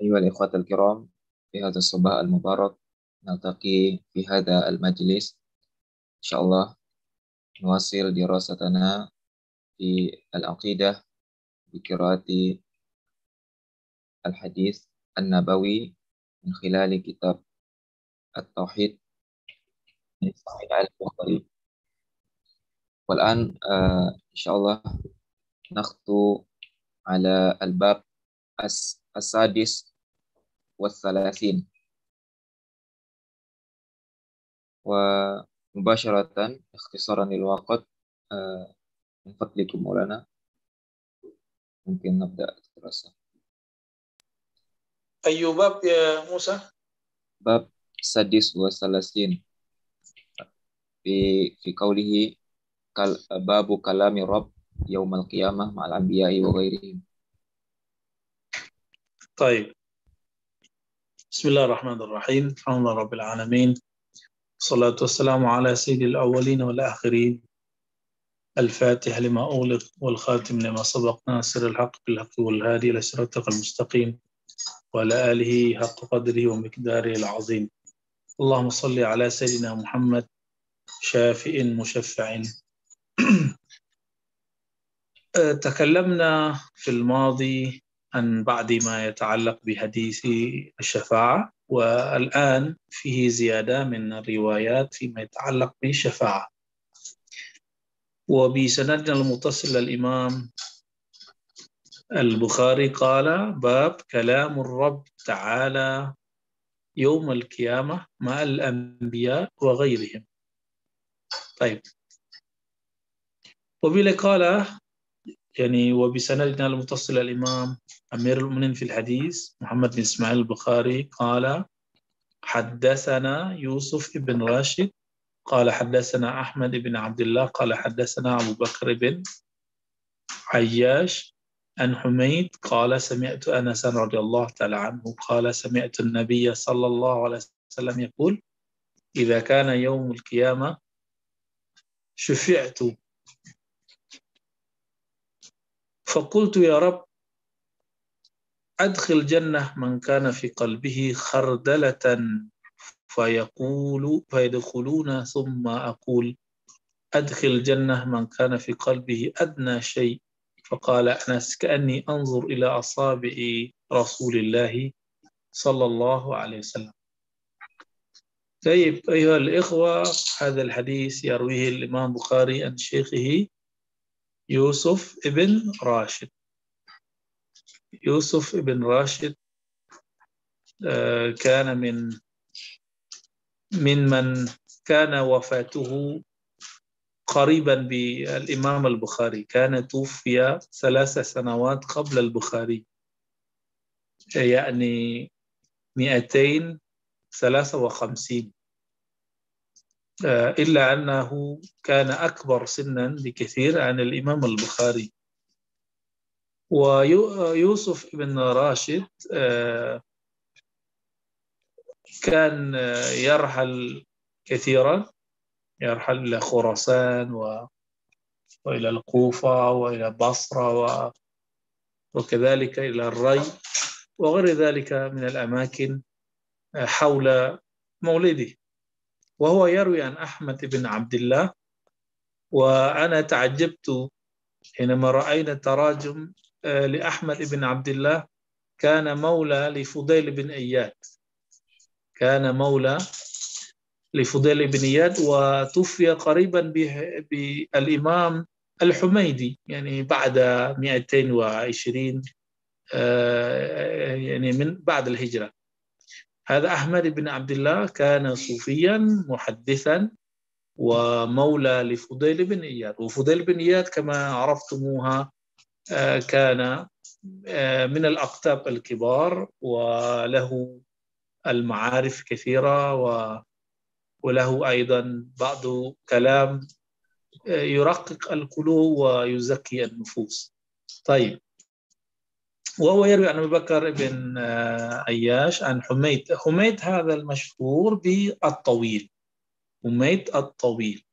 أيها الإخوة الكرام في هذا الصباح المبارك نلتقي في هذا المجلس. إن شاء الله نواصل دراستنا في العقيدة بقراءة الحديث النبوي من خلال كتاب التوحيد. والآن آه إن شاء الله نخطو على الباب السادس والثلاثين ومباشرة اختصارا للوقت آه، من فضلكم مولانا ممكن نبدأ الدراسة أي باب يا موسى؟ باب السادس والثلاثين في في قوله باب كلام الرب يوم القيامة مع الأنبياء وغيرهم طيب. بسم الله الرحمن الرحيم. الحمد لله رب العالمين. الصلاة والسلام على سيد الأولين والآخرين. الفاتح لما أغلق والخاتم لما سبق. ناصر الحق بالحق والهادي إلى صراطك المستقيم. وعلى آله حق قدره ومقداره العظيم. اللهم صل على سيدنا محمد شافئ مشفع. تكلمنا في الماضي عن بعد ما يتعلق بحديث الشفاعة والآن فيه زيادة من الروايات فيما يتعلق بالشفاعة. وبسندنا المتصل الإمام البخاري قال باب كلام الرب تعالى يوم القيامة مع الأنبياء وغيرهم. طيب. وبلا قال يعني وبسندنا المتصل الإمام أمير المؤمنين في الحديث محمد بن إسماعيل البخاري قال حدثنا يوسف بن راشد. قال حدثنا أحمد بن عبد الله. قال حدثنا أبو بكر بن عياش عن حميد. قال سمعت أنس رضي الله تعالى عنه. قال سمعت النبي صلى الله عليه وسلم يقول إذا كان يوم القيامة شفعت فقلت يا رب أدخل جنة من كان في قلبه خردلة فيقول فيدخلون ثم أقول أدخل جنة من كان في قلبه أدنى شيء. فقال أنس كأني أنظر إلى أصابع رسول الله صلى الله عليه وسلم. طيب أيها الإخوة هذا الحديث يرويه الإمام بخاري عن شيخه يوسف ابن راشد. يوسف ابن راشد كان من من من كان وفاته قريبا بالإمام البخاري. كان توفي ثلاث سنوات قبل البخاري يعني 253 إلا أنه كان أكبر سنا بكثير عن الإمام البخاري. ويوسف بن راشد كان يرحل كثيرا يرحل إلى خراسان و... وإلى الكوفة وإلى بصرة و... وكذلك إلى الري وغير ذلك من الأماكن حول مولده. وهو يروي عن أحمد بن عبد الله وأنا تعجبت حينما رأينا تراجم لأحمد بن عبد الله كان مولى لفضيل بن إياد. كان مولى لفضيل بن إياد وتوفي قريبا بالإمام الحميدي يعني بعد 220 يعني من بعد الهجرة. هذا أحمد بن عبد الله كان صوفيا محدثا ومولى لفضيل بن إياد. وفضيل بن إياد كما عرفتموها كان من الأقطاب الكبار وله المعارف كثيرة وله أيضا بعض كلام يرقق القلوب ويزكي النفوس. طيب وهو يروي عن أبي بكر بن عياش عن حميد. حميد هذا المشهور بالطويل. حميد الطويل.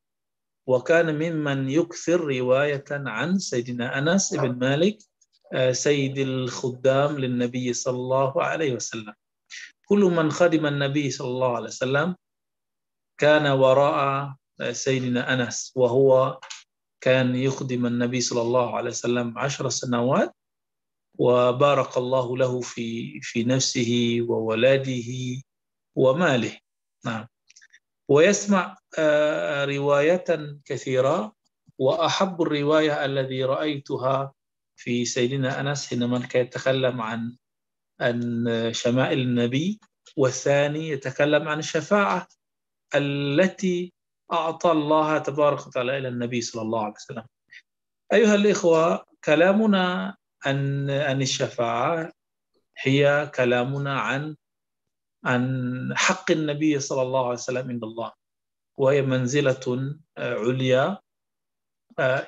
وكان ممن يكثر رواية عن سيدنا أنس بن مالك سيد الخدام للنبي صلى الله عليه وسلم. كل من خدم النبي صلى الله عليه وسلم كان وراء سيدنا أنس وهو كان يخدم النبي صلى الله عليه وسلم عشر سنوات. وبارك الله له في في نفسه وولده وماله. نعم. ويسمع آه، رواية كثيرة وأحب الرواية الذي رأيتها في سيدنا أنس حينما كان يتكلم عن عن شمائل النبي والثاني يتكلم عن الشفاعة التي أعطى الله تبارك وتعالى إلى النبي صلى الله عليه وسلم. أيها الإخوة كلامنا عن عن الشفاعة هي كلامنا عن عن حق النبي صلى الله عليه وسلم عند الله. وهي منزلة عليا.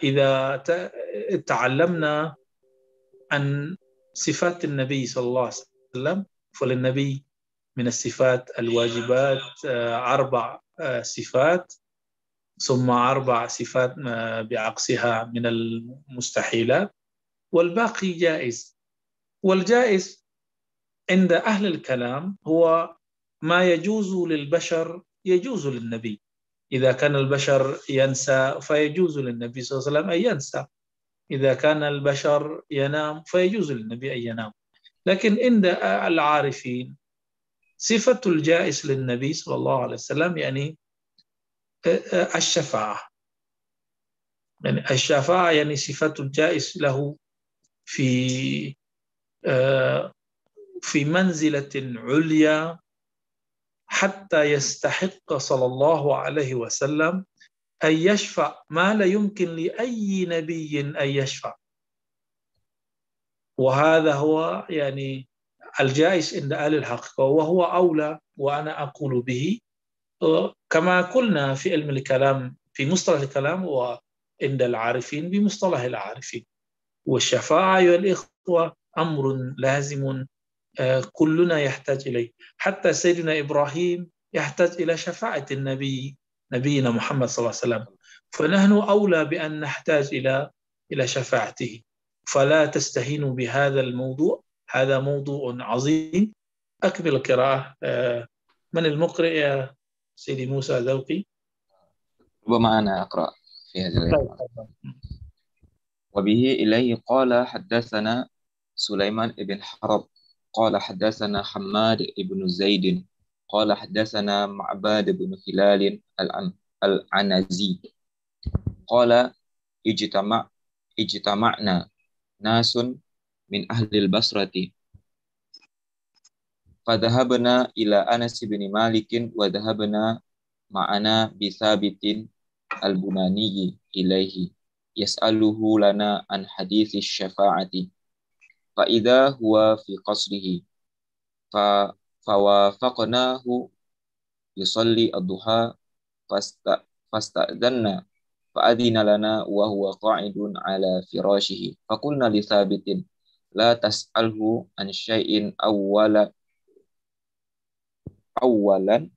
إذا تعلمنا عن صفات النبي صلى الله عليه وسلم فللنبي من الصفات الواجبات أربع صفات. ثم أربع صفات بعكسها من المستحيلات. والباقي جائز. والجائز عند أهل الكلام هو ما يجوز للبشر يجوز للنبي. إذا كان البشر ينسى فيجوز للنبي صلى الله عليه وسلم أن ينسى. إذا كان البشر ينام فيجوز للنبي أن ينام. لكن عند العارفين صفة الجائز للنبي صلى الله عليه وسلم يعني الشفاعة. يعني الشفاعة يعني صفة الجائز له في في منزلة عليا حتى يستحق صلى الله عليه وسلم أن يشفع ما لا يمكن لأي نبي أن يشفع. وهذا هو يعني الجائز عند أهل الحقيقة وهو أولى وأنا أقول به. كما قلنا في علم الكلام في مصطلح الكلام وعند العارفين بمصطلح العارفين. والشفاعة أيها الإخوة أمر لازم آه، كلنا يحتاج إليه. حتى سيدنا إبراهيم يحتاج إلى شفاعة النبي نبينا محمد صلى الله عليه وسلم. فنحن أولى بأن نحتاج إلى إلى شفاعته. فلا تستهينوا بهذا الموضوع. هذا موضوع عظيم. أكمل القراءة. آه، من المقرئ يا سيدي موسى ذوقي؟ ربما أنا أقرأ في القراءة وبه إليه قال حدثنا سليمان بن حرب قال حدثنا حماد بن زيد قال حدثنا معباد بن هلال العنزي قال اجتمع اجتمعنا ناس من أهل البصرة فذهبنا إلى أنس بن مالك وذهبنا معنا بثابت البناني إليه. يسأله لنا عن حديث الشفاعة فإذا هو في قصره فوافقناه يصلي الضحى فاستأذنا فأذن لنا وهو قاعد على فراشه فقلنا لثابت لا تسأله عن شيء أول أولا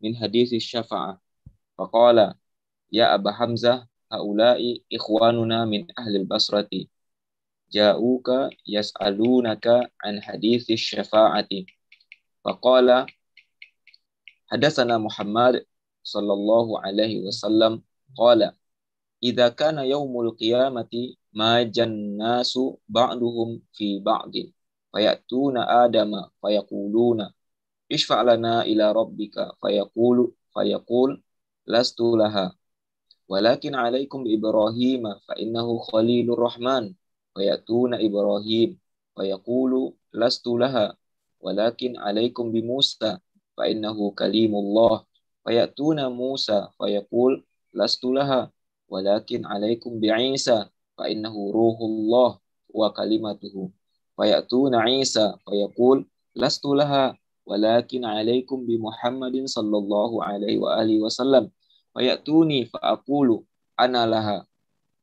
من حديث الشفاعة فقال يا أبا حمزة haula'i ikhwanuna min ahli al-basrati. Ja'uka yas'alunaka an hadithi syafa'ati. Faqala hadasana Muhammad sallallahu alaihi wasallam qala idza kana yaumul qiyamati ma jannasu ba'duhum fi ba'din fayatuna adama fayaquluna isfa' lana ila rabbika fayaqulu fayaqul lastu laha. عن حديث الشفاعة فقال حدثنا محمد صلى الله عليه وسلم قال إذا كان يوم القيامة ما الناس بعضهم في بعض فيأتون آدم فيقولون اشفع لنا إلى ربك فيقول فيقول لست لها ولكن عليكم بإبراهيم فإنه خليل الرحمن فيأتون إبراهيم فيقول لست لها ولكن عليكم بموسى فإنه كليم الله فيأتون موسى فيقول لست لها ولكن عليكم بعيسى فإنه روح الله وكلمته فيأتون عيسى فيقول لست لها ولكن عليكم بمحمد صلى الله عليه وآله وسلم فيأتوني فأقول أنا لها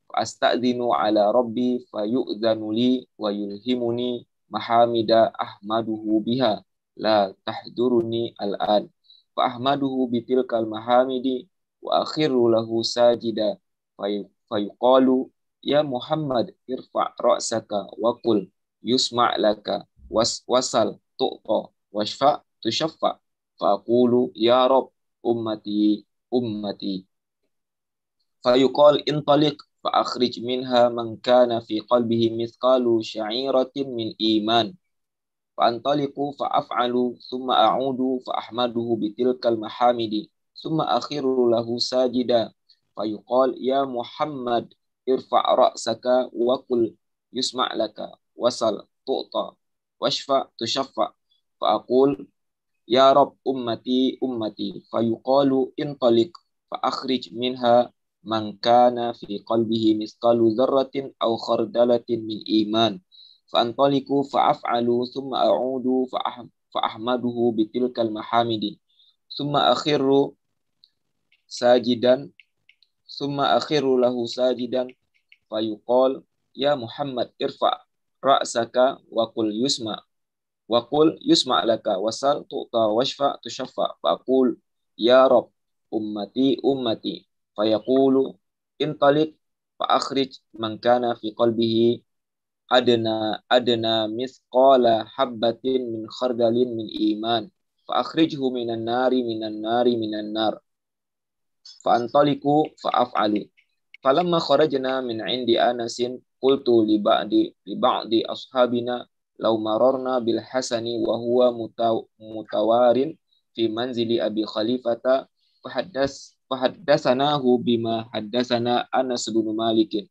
فأستأذن على ربي فيؤذن لي ويلهمني محامد أحمده بها لا تحضرني الآن فأحمده بتلك المحامد وأخر له ساجدا في فيقال يا محمد ارفع رأسك وقل يسمع لك وصل تؤطى واشفع تشفع فأقول يا رب أمتي أمتي فيقال انطلق فأخرج منها من كان في قلبه مثقال شعيرة من إيمان فأنطلق فأفعل ثم أعود فأحمده بتلك المحامد ثم أخر له ساجدا فيقال يا محمد ارفع رأسك وقل يسمع لك وصل تؤطى واشفع تشفع فأقول يا رب أمتي أمتي فيقال انطلق فأخرج منها من كان في قلبه مثقال ذرة أو خردلة من إيمان فأنطلق فأفعل ثم أعود فأحمده بتلك المحامد ثم أخر ساجدا ثم أخر له ساجدا فيقال يا محمد ارفع رأسك وقل يسمع وقل يسمع لك وسل تؤتى واشفع تشفع فأقول يا رب أمتي أمتي فيقول انطلق فأخرج من كان في قلبه أدنى أدنى مثقال حبة من خردل من إيمان فأخرجه من النار من النار من النار فأنطلق فأفعل فلما خرجنا من عند أنس قلت لبعض لبعض أصحابنا لو مررنا بالحسن وهو متوار في منزل أبي خليفة فحدث فحدثناه بما حدثنا أنس بن مالك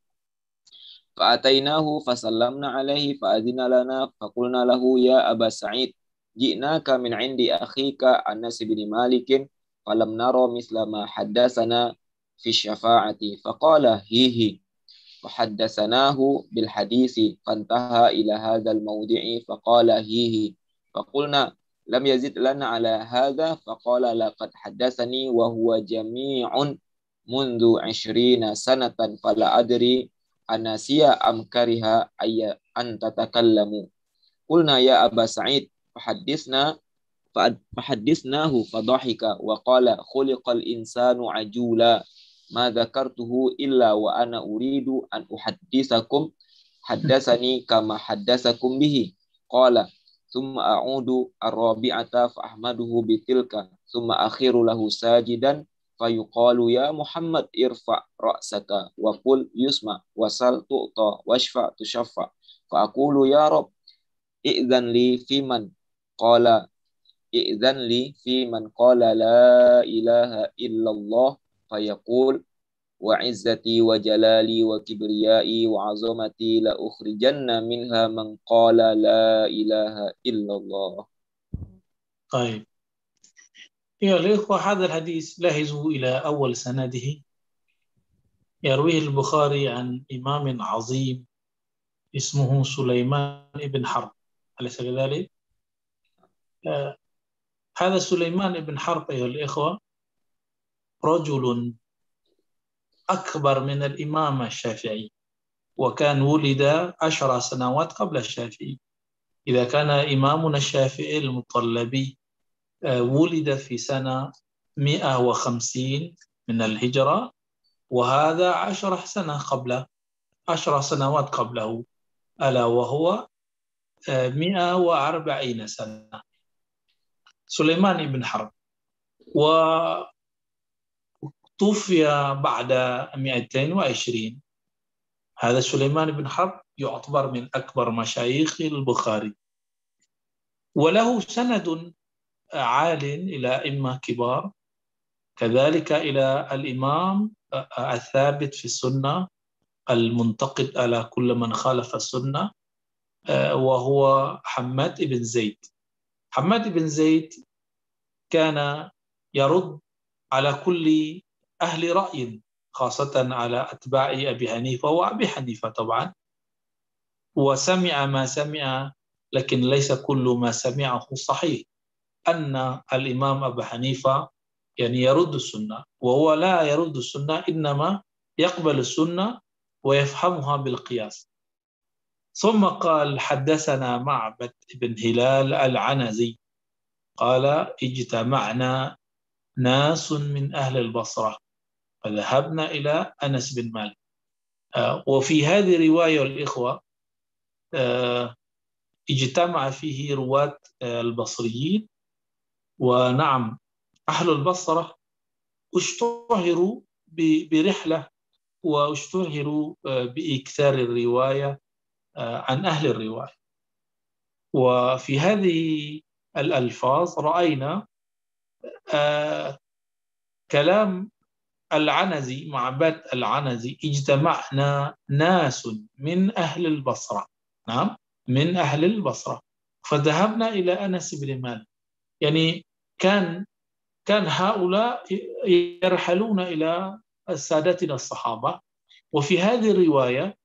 فأتيناه فسلمنا عليه فأذن لنا فقلنا له يا أبا سعيد جئناك من عند أخيك أنس بن مالك فلم نرى مثل ما حدثنا في الشفاعة فقال هيه وحدثناه بالحديث فانتهى إلى هذا الموضع فقال هيه. فقلنا لم يزد لنا على هذا فقال لقد حدثني وهو جميع منذ عشرين سنة فلا أدري أناسي أم كره أي أن تتكلموا قلنا يا أبا سعيد فحدثنا فحدثناه فضحك وقال خلق الإنسان عجولا. ما ذكرته إلا وأنا أريد أن أحدثكم حدثني كما حدثكم به قال ثم أعود الرابعة فأحمده بتلك ثم أخير له ساجدا فيقال يا محمد ارفع رأسك وقل يسمع وسل تؤطى واشفع تشفع فأقول يا رب إذن لي في من قال إذن لي في من قال لا إله إلا الله فيقول وعزتي وجلالي وكبريائي وعظمتي لأخرجن منها من قال لا إله إلا الله. طيب. يا الإخوة هذا الحديث لاحظوا إلى أول سنده. يرويه البخاري عن إمام عظيم اسمه سليمان بن حرب. أليس كذلك؟ آه هذا سليمان بن حرب أيها الإخوة رجل أكبر من الإمام الشافعي وكان ولد عشر سنوات قبل الشافعي. إذا كان إمامنا الشافعي المطلبي آه، ولد في سنة 150 من الهجرة وهذا عشر سنة قبله عشر سنوات قبله ألا وهو 140 آه، سنة. سليمان بن حرب. وتوفي بعد 220 هذا سليمان بن حرب يعتبر من أكبر مشايخ البخاري. وله سند عال إلى أئمة كبار كذلك إلى الإمام الثابت في السنة المنتقد على كل من خالف السنة وهو حماد بن زيد. حماد بن زيد كان يرد على كل أهل رأي خاصة على أتباع أبي حنيفة وأبي حنيفة طبعا. وسمع ما سمع لكن ليس كل ما سمعه صحيح. أن الإمام أبو حنيفة يعني يرد السنة وهو لا يرد السنة إنما يقبل السنة ويفهمها بالقياس. ثم قال حدثنا معبد بن هلال العنزي. قال اجتمعنا ناس من أهل البصرة. فذهبنا إلى أنس بن مالك. آه، وفي هذه الرواية الإخوة آه، اجتمع فيه رواة البصريين. ونعم أهل البصرة اشتهروا برحلة واشتهروا بإكثار الرواية عن أهل الرواية. وفي هذه الألفاظ رأينا كلام العنزي معبد العنزي اجتمعنا ناس من أهل البصرة. نعم من أهل البصرة. فذهبنا إلى أنس بن مالك. يعني كان كان هؤلاء يرحلون إلى سادتنا الصحابة. وفي هذه الرواية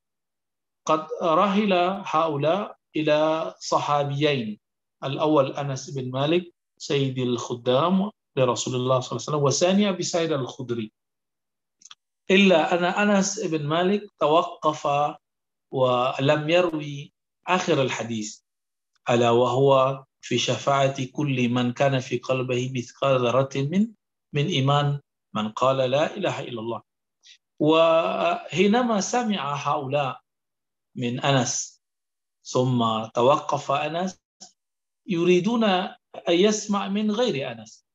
قد رحل هؤلاء إلى صحابيين. الأول أنس بن مالك سيد الخدام لرسول الله صلى الله عليه وسلم وثاني أبي سعيد الخدري. إلا أن أنس بن مالك توقف ولم يروي آخر الحديث ألا وهو في شفاعة كل من كان في قلبه مثقال ذرة من من إيمان من قال لا إله إلا الله. وحينما سمع هؤلاء من أنس ثم توقف أنس يريدون أن يسمع من غير أنس.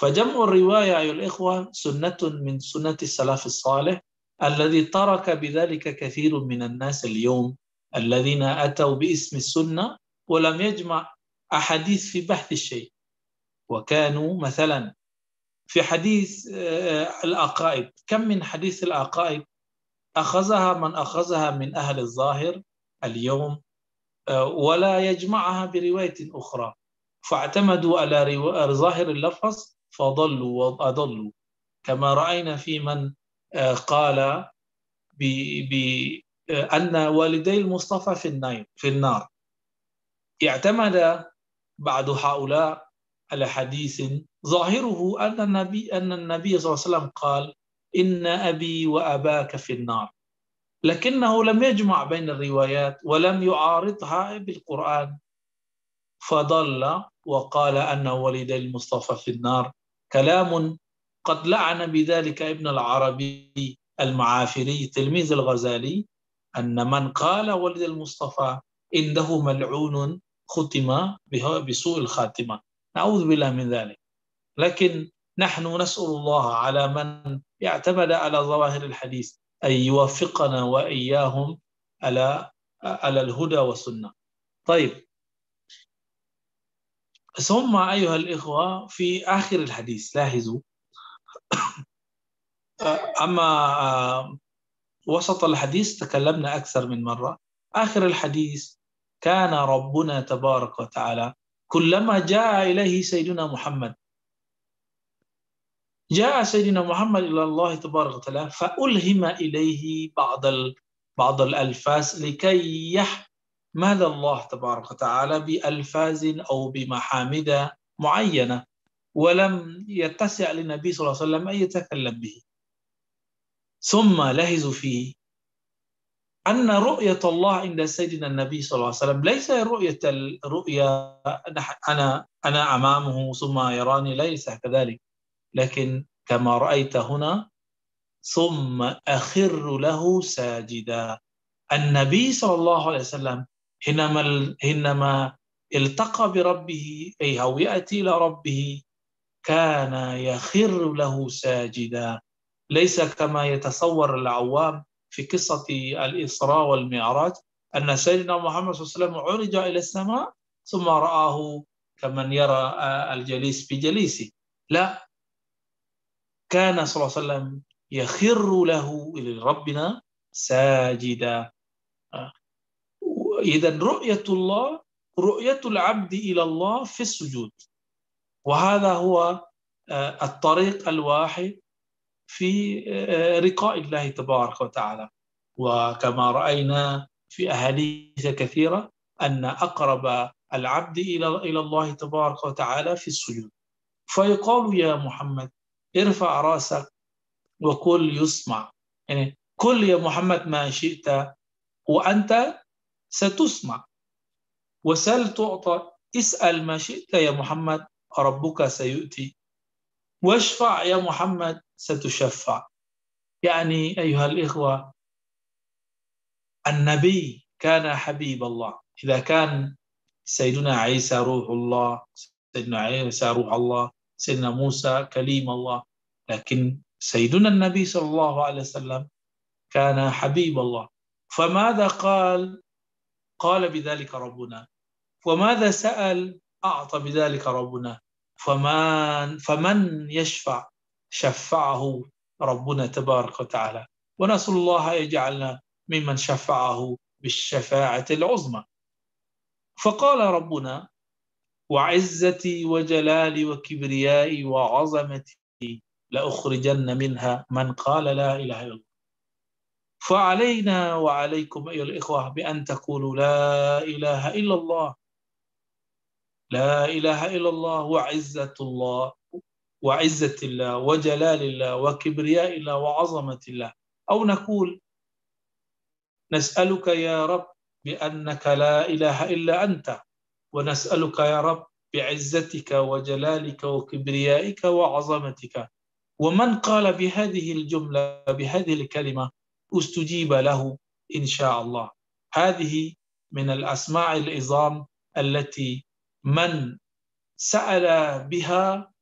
فجمع الرواية أيها الإخوة سنة من سنة السلف الصالح الذي ترك بذلك كثير من الناس اليوم الذين أتوا باسم السنة ولم يجمع أحاديث في بحث الشيء. وكانوا مثلا في حديث آه، العقائد كم من حديث العقائد أخذها من أخذها من أهل الظاهر اليوم آه، ولا يجمعها برواية أخرى. فاعتمدوا على ظاهر اللفظ فضلوا وأضلوا. كما رأينا في من آه، قال بأن والدي المصطفى في النار في النار. اعتمد بعض هؤلاء على حديث ظاهره أن النبي أن النبي صلى الله عليه وسلم قال إن أبي وأباك في النار. لكنه لم يجمع بين الروايات ولم يعارضها بالقرآن. فضل وقال أن والدي المصطفى في النار. كلام قد لعن بذلك ابن العربي المعافري تلميذ الغزالي أن من قال ولد المصطفى إنه ملعون ختم بسوء الخاتمة. نعوذ بالله من ذلك. لكن نحن نسأل الله على من يعتمد على ظواهر الحديث أن يوفقنا وإياهم على على الهدى والسنة. طيب ثم أيها الإخوة في آخر الحديث لاحظوا. أما وسط الحديث تكلمنا أكثر من مرة. آخر الحديث كان ربنا تبارك وتعالى كلما جاء إليه سيدنا محمد. جاء سيدنا محمد إلى الله تبارك وتعالى فألهم إليه بعض بعض الألفاظ لكي يحمد الله تبارك وتعالى بألفاظ أو بمحامد معينة ولم يتسع للنبي صلى الله عليه وسلم أن يتكلم به؟ ثم لهزوا فيه أن رؤية الله عند سيدنا النبي صلى الله عليه وسلم ليس رؤية الرؤيا أنا أنا أمامه ثم يراني ليس كذلك لكن كما رأيت هنا ثم أخر له ساجدا. النبي صلى الله عليه وسلم حينما حينما التقى بربه أي يأتي إلى ربه كان يخر له ساجدا. ليس كما يتصور العوام في قصة الإسراء والمعراج أن سيدنا محمد صلى الله عليه وسلم عرج إلى السماء ثم رآه كمن يرى الجليس بجليسه. لا. كان صلى الله عليه وسلم يخر له إلى ربنا ساجدا. إذا رؤية الله رؤية العبد إلى الله في السجود. وهذا هو الطريق الواحد في رقاء الله تبارك وتعالى. وكما رأينا في أحاديث كثيرة أن أقرب العبد إلى إلى الله تبارك وتعالى في السجود. فيقال يا محمد ارفع رأسك وكل يسمع. يعني كل يا محمد ما شئت وأنت ستسمع. وسل تعطى اسأل ما شئت يا محمد ربك سيؤتي. واشفع يا محمد ستشفع. يعني أيها الإخوة النبي كان حبيب الله. إذا كان سيدنا عيسى روح الله سيدنا عيسى روح الله سيدنا موسى كليم الله. لكن سيدنا النبي صلى الله عليه وسلم كان حبيب الله. فماذا قال قال بذلك ربنا. وماذا سأل؟ أعطى بذلك ربنا. فمن فمن يشفع؟ شفعه ربنا تبارك وتعالى. ونسأل الله يجعلنا ممن شفعه بالشفاعة العظمى. فقال ربنا وعزتي وجلالي وكبريائي وعظمتي لأخرجن منها من قال لا إله إلا الله. فعلينا وعليكم أيها الإخوة بأن تقولوا لا إله إلا الله. لا إله إلا الله وعزة الله وعزة الله وجلال الله وكبرياء الله وعظمة الله. أو نقول نسألك يا رب بأنك لا إله إلا أنت ونسألك يا رب بعزتك وجلالك وكبريائك وعظمتك. ومن قال بهذه الجملة بهذه الكلمة أستجيب له إن شاء الله. هذه من الأسماء العظام التي من سأل بها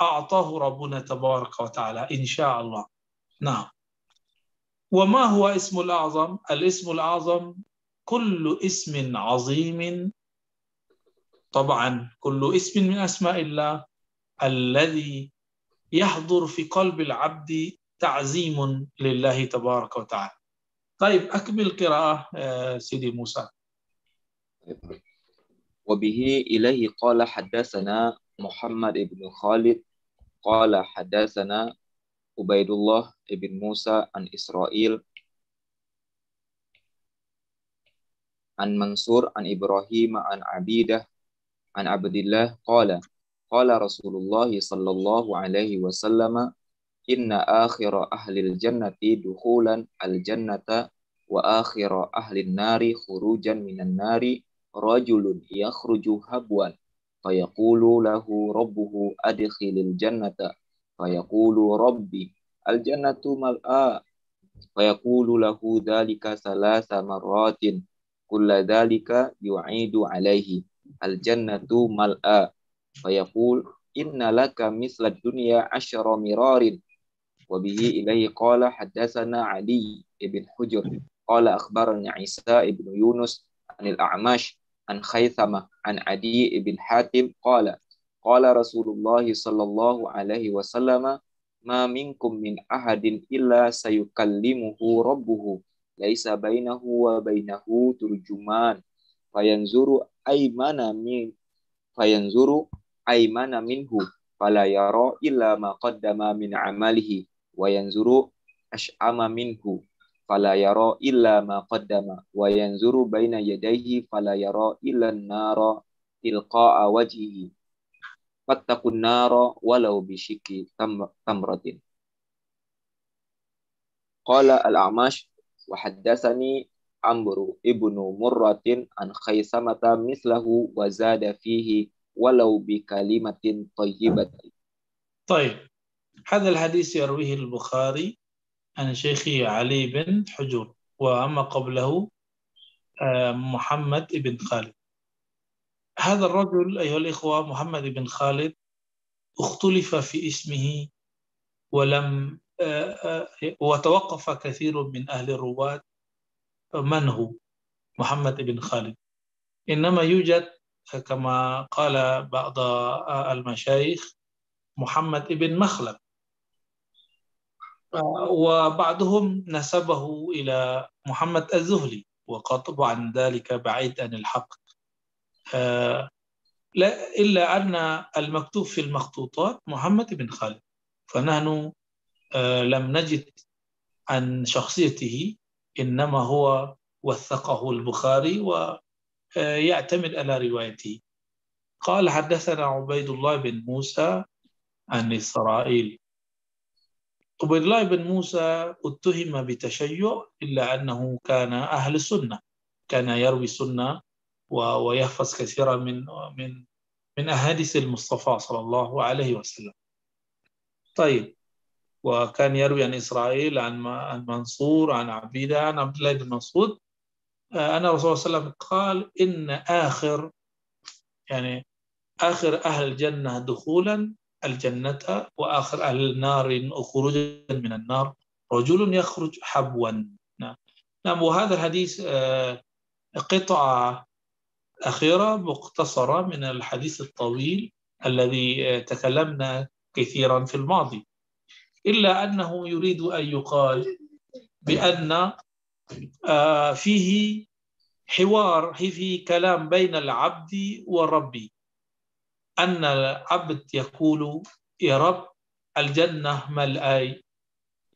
أعطاه ربنا تبارك وتعالى إن شاء الله. نعم. وما هو اسم الأعظم؟ الاسم الأعظم كل اسم عظيم. طبعا كل اسم من أسماء الله الذي يحضر في قلب العبد تعزيم لله تبارك وتعالى. طيب أكمل قراءة سيدي موسى. وبه إليه قال حدثنا محمد بن خالد قال حدثنا عبيد الله بن موسى عن إسرائيل عن منصور عن إبراهيم عن عبيدة عن عبد الله قال قال رسول الله صلى الله عليه وسلم إن آخر أهل الجنة دخولا الجنة وآخر أهل النار خروجا من النار رجل يخرج هبوا فيقول له ربه أدخل الجنة فيقول ربي الجنة ملآ فيقول له ذلك ثلاث مرات كل ذلك يعيد عليه الجنة ملآ فيقول إن لك مثل الدنيا عشر مرار وبه إليه قال حدثنا علي بن حجر قال أخبرني عيسى بن يونس عن الأعمش عن خيثمة عن عدي بن حاتم قال قال رسول الله صلى الله عليه وسلم ما منكم من أحد إلا سيكلمه ربه ليس بينه وبينه ترجمان فينظر أيمن من فينظر أيمن منه فلا يرى إلا ما قدم من عمله. وينظر أشأم منه فلا يرى إلا ما قدم. وينظر بين يديه فلا يرى إلا النار تلقاء وجهه. فاتقوا النار ولو بشك تمرة. قال الأعمش وحدثني عمرو ابن مرة عن خيثمة مثله وزاد فيه ولو بكلمة طيبة. طيب. هذا الحديث يرويه البخاري عن شيخي علي بن حجر وأما قبله محمد بن خالد. هذا الرجل أيها الإخوة محمد بن خالد اختلف في اسمه ولم وتوقف كثير من أهل الرواة. من هو؟ محمد بن خالد. إنما يوجد كما قال بعض المشايخ محمد بن مخلد. وبعضهم نسبه إلى محمد الزهلي وطبعا ذلك بعيد عن الحق. لا إلا أن المكتوب في المخطوطات محمد بن خالد. فنحن لم نجد عن شخصيته إنما هو وثقه البخاري ويعتمد على روايته. قال حدثنا عبيد الله بن موسى عن إسرائيل. عبيد الله بن موسى اتهم بتشيع إلا أنه كان أهل سنة كان يروي سنة ويحفظ كثيرا من من من أحاديث المصطفى صلى الله عليه وسلم. طيب وكان يروي عن إسرائيل عن عن منصور عن عبيدة عن عبد الله بن مسعود. أن الرسول صلى الله عليه وسلم قال إن آخر يعني آخر أهل الجنة دخولا الجنة وآخر أهل النار خروجا من النار. رجل يخرج حبوا. نعم, نعم وهذا الحديث آه، قطعة أخيرة مختصرة من الحديث الطويل الذي آه، تكلمنا كثيرا في الماضي. إلا أنه يريد أن يقال بأن آه، فيه حوار فيه كلام بين العبد والرب أن العبد يقول يا رب الجنة ملآي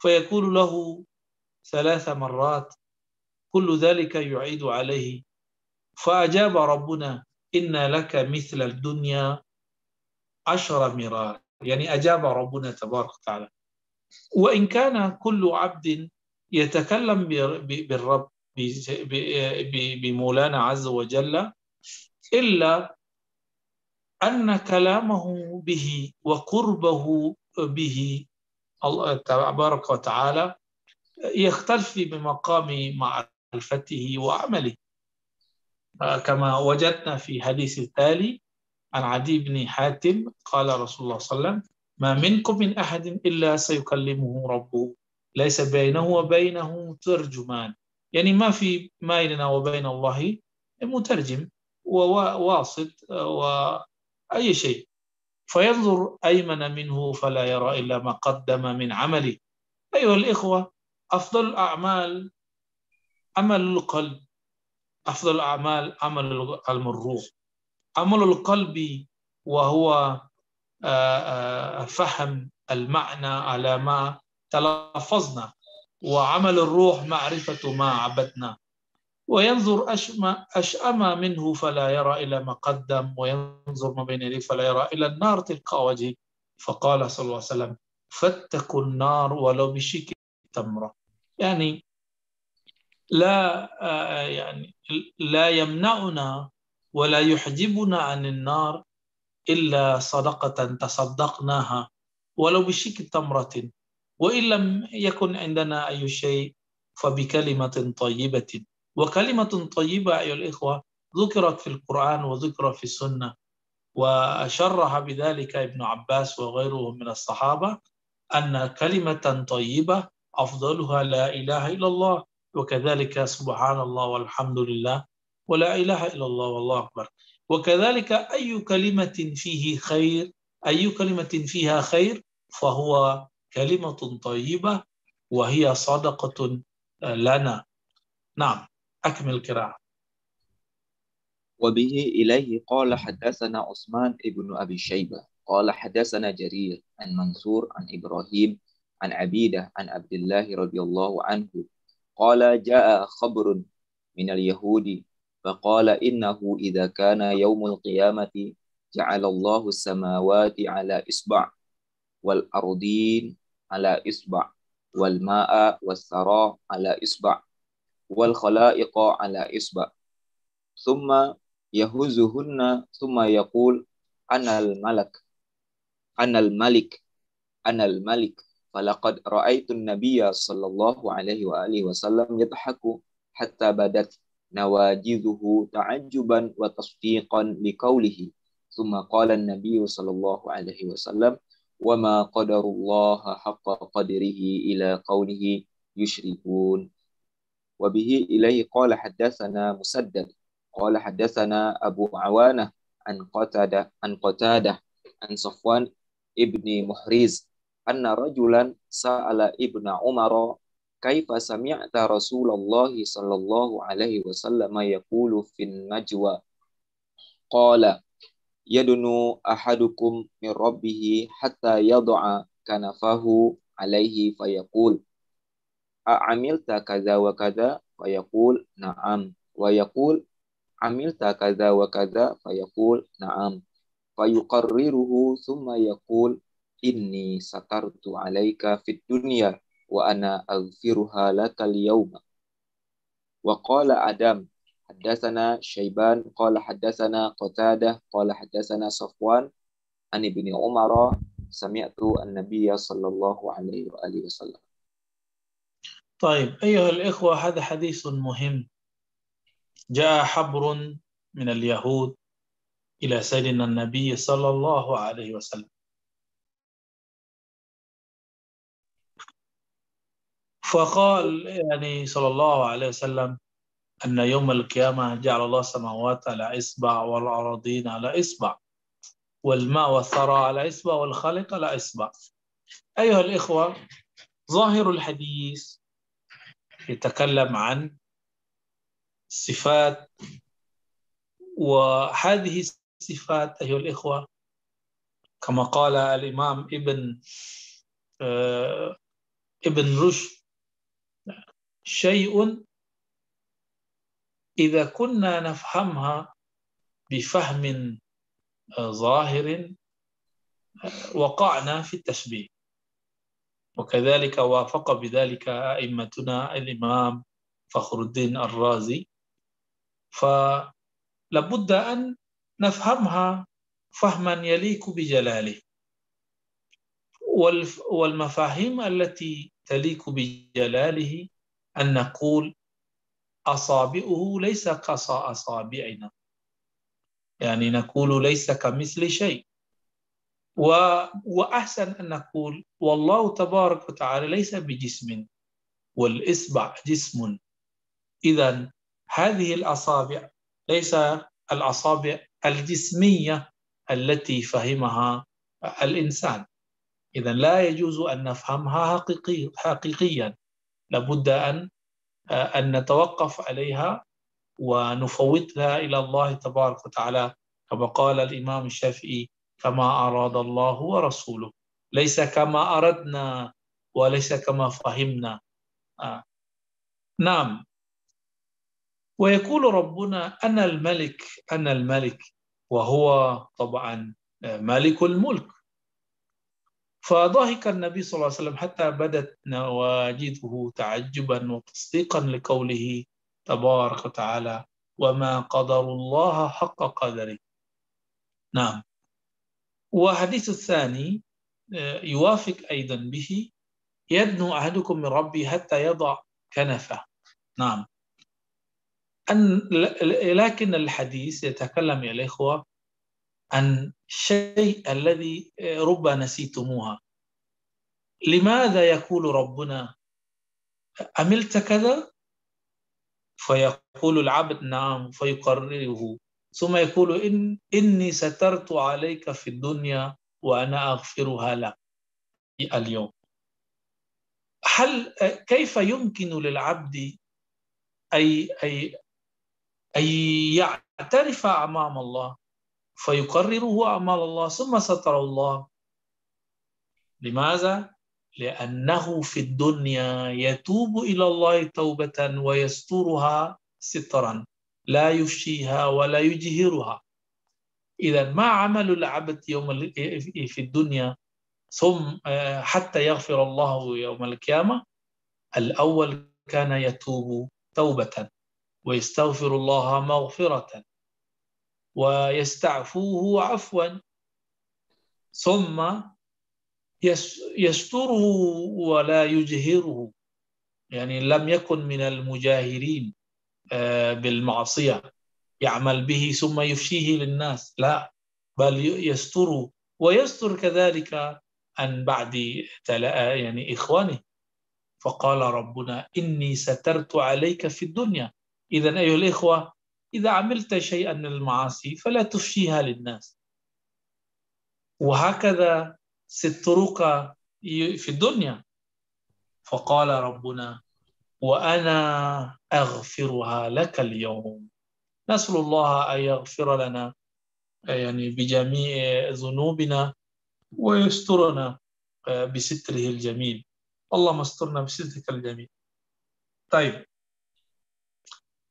فيقول له ثلاث مرات كل ذلك يعيد عليه. فأجاب ربنا إن لك مثل الدنيا عشر مرار. يعني أجاب ربنا تبارك وتعالى. وإن كان كل عبد يتكلم بالرب بمولانا عز وجل إلا أن كلامه به وقربه به. الله تبارك وتعالى يختلف بمقام معرفته وعمله. كما وجدنا في حديث التالي عن عدي بن حاتم قال رسول الله صلى الله عليه وسلم ما منكم من أحد إلا سيكلمه ربه ليس بينه وبينه ترجمان. يعني ما في بيننا وبين الله مترجم وواسط وأي شيء. فينظر أيمن منه فلا يرى إلا ما قدم من عمله. أيها الإخوة أفضل الأعمال عمل القلب. أفضل الأعمال عمل الروح عمل القلب وهو آه، آه، فهم المعنى على ما تلفظنا. وعمل الروح معرفة ما عبدنا. وينظر أشأم منه فلا يرى إلى ما قدم وينظر ما بين يديه فلا يرى إلى النار تلقى وجهه. فقال صلى الله عليه وسلم فاتقوا النار ولو بشك تمرة. يعني لا آه، يعني لا يمنعنا ولا يحجبنا عن النار إلا صدقة تصدقناها ولو بشك تمرة. وإن لم يكن عندنا أي شيء فبكلمة طيبة. وكلمة طيبة أيها الإخوة ذكرت في القرآن وذكرت في السنة وشرح بذلك ابن عباس وغيره من الصحابة أن كلمة طيبة أفضلها لا إله إلا الله وكذلك سبحان الله والحمد لله ولا إله إلا الله والله أكبر. وكذلك أي كلمة فيه خير أي كلمة فيها خير فهو كلمة طيبة وهي صدقة لنا. نعم. أكمل القراءة. وبه إليه قال حدثنا عثمان ابن أبي شيبة قال حدثنا جرير عن منصور عن إبراهيم عن عبيدة عن عبد الله رضي الله عنه قال جاء خبر من اليهود فقال إنه إذا كان يوم القيامة جعل الله السماوات على إصبع والأرضين على إصبع والماء والثرى على إصبع والخلائق على إصبع. ثم يهزهن ثم يقول أنا الملك أنا الملك أنا الملك. فلقد رأيت النبي صلى الله عليه وآله وسلم يضحك حتى بدت نواجذه تعجبا وتصديقا لقوله. ثم قال النبي صلى الله عليه وسلم وما قدر الله حق قدره إلى قوله يشركون. وبه إليه قال حدثنا مسدد قال حدثنا أبو عوانة عن قتادة عن قتادة عن صفوان ابن محريز أن رجلا سأل ابن عمر كيف سمعت رسول الله صلى الله عليه وسلم يقول في النجوى؟ قال يدنو أحدكم من ربه حتى يضع كنفه عليه فيقول أعملت كذا وكذا فيقول نعم ويقول عملت كذا وكذا فيقول نعم فيقرره ثم يقول إني سترت عليك في الدنيا وأنا أغفرها لك اليوم وقال آدم حدثنا شيبان قال حدثنا قتادة قال حدثنا صفوان عن ابن عمر سمعت النبي صلى الله عليه وآله وسلم طيب أيها الإخوة هذا حديث مهم. جاء حبر من اليهود إلى سيدنا النبي صلى الله عليه وسلم. فقال يعني صلى الله عليه وسلم أن يوم القيامة جعل الله السماوات على إصبع والأراضين على إصبع والماء والثرى على إصبع والخلق على إصبع. أيها الإخوة ظاهر الحديث يتكلم عن صفات وهذه الصفات أيها الإخوة كما قال الإمام ابن آه، ابن رشد شيء إذا كنا نفهمها بفهم آه، ظاهر آه، وقعنا في التشبيه. وكذلك وافق بذلك أئمتنا الإمام فخر الدين الرازي. فلابد أن نفهمها فهما يليق بجلاله. والمفاهيم التي تليق بجلاله أن نقول أصابعه ليس كأصابعنا يعني نقول ليس كمثل شيء. و... وأحسن أن نقول والله تبارك وتعالى ليس بجسم والإصبع جسم. إذا هذه الأصابع ليس الأصابع الجسمية التي فهمها الإنسان. إذا لا يجوز أن نفهمها حقيقي حقيقيا. لابد أن أن نتوقف عليها ونفوتها إلى الله تبارك وتعالى كما قال الإمام الشافعي كما أراد الله ورسوله. ليس كما أردنا وليس كما فهمنا. آه. نعم. ويقول ربنا أنا الملك أنا الملك وهو طبعا مالك الملك. فضحك النبي صلى الله عليه وسلم حتى بدت نواجذه تعجبا وتصديقا لقوله تبارك وتعالى وما قدر الله حق قدره. نعم. وحديث الثاني يوافق أيضا به يدنو أحدكم من ربي حتى يضع كنفه. نعم. أن لكن الحديث يتكلم يا الإخوة عن شيء الذي رب نسيتموها. لماذا يقول ربنا عملت كذا؟ فيقول العبد نعم فيقرره. ثم يقول إن إني سترت عليك في الدنيا وأنا أغفرها لك اليوم. هل كيف يمكن للعبد أي أي أن يعترف أمام الله فيقرره أمام الله ثم ستر الله؟ لماذا؟ لأنه في الدنيا يتوب إلى الله توبة ويسترها سترا. لا يفشيها ولا يجهرها. إذا ما عمل العبد يوم في الدنيا؟ ثم حتى يغفر الله يوم القيامة الأول كان يتوب توبة ويستغفر الله مغفرة ويستعفوه عفوا ثم يستره ولا يجهره. يعني لم يكن من المجاهرين. آه، بالمعصية يعمل به ثم يفشيه للناس. لا بل يستر ويستر كذلك عن بعد يعني إخوانه. فقال ربنا إني سترت عليك في الدنيا. إذا أيها الإخوة إذا عملت شيئا من المعاصي فلا تفشيها للناس. وهكذا سترك في الدنيا. فقال ربنا وأنا أغفرها لك اليوم. نسأل الله أن يغفر لنا يعني بجميع ذنوبنا ويسترنا بستره الجميل. اللهم استرنا بسترك الجميل. طيب.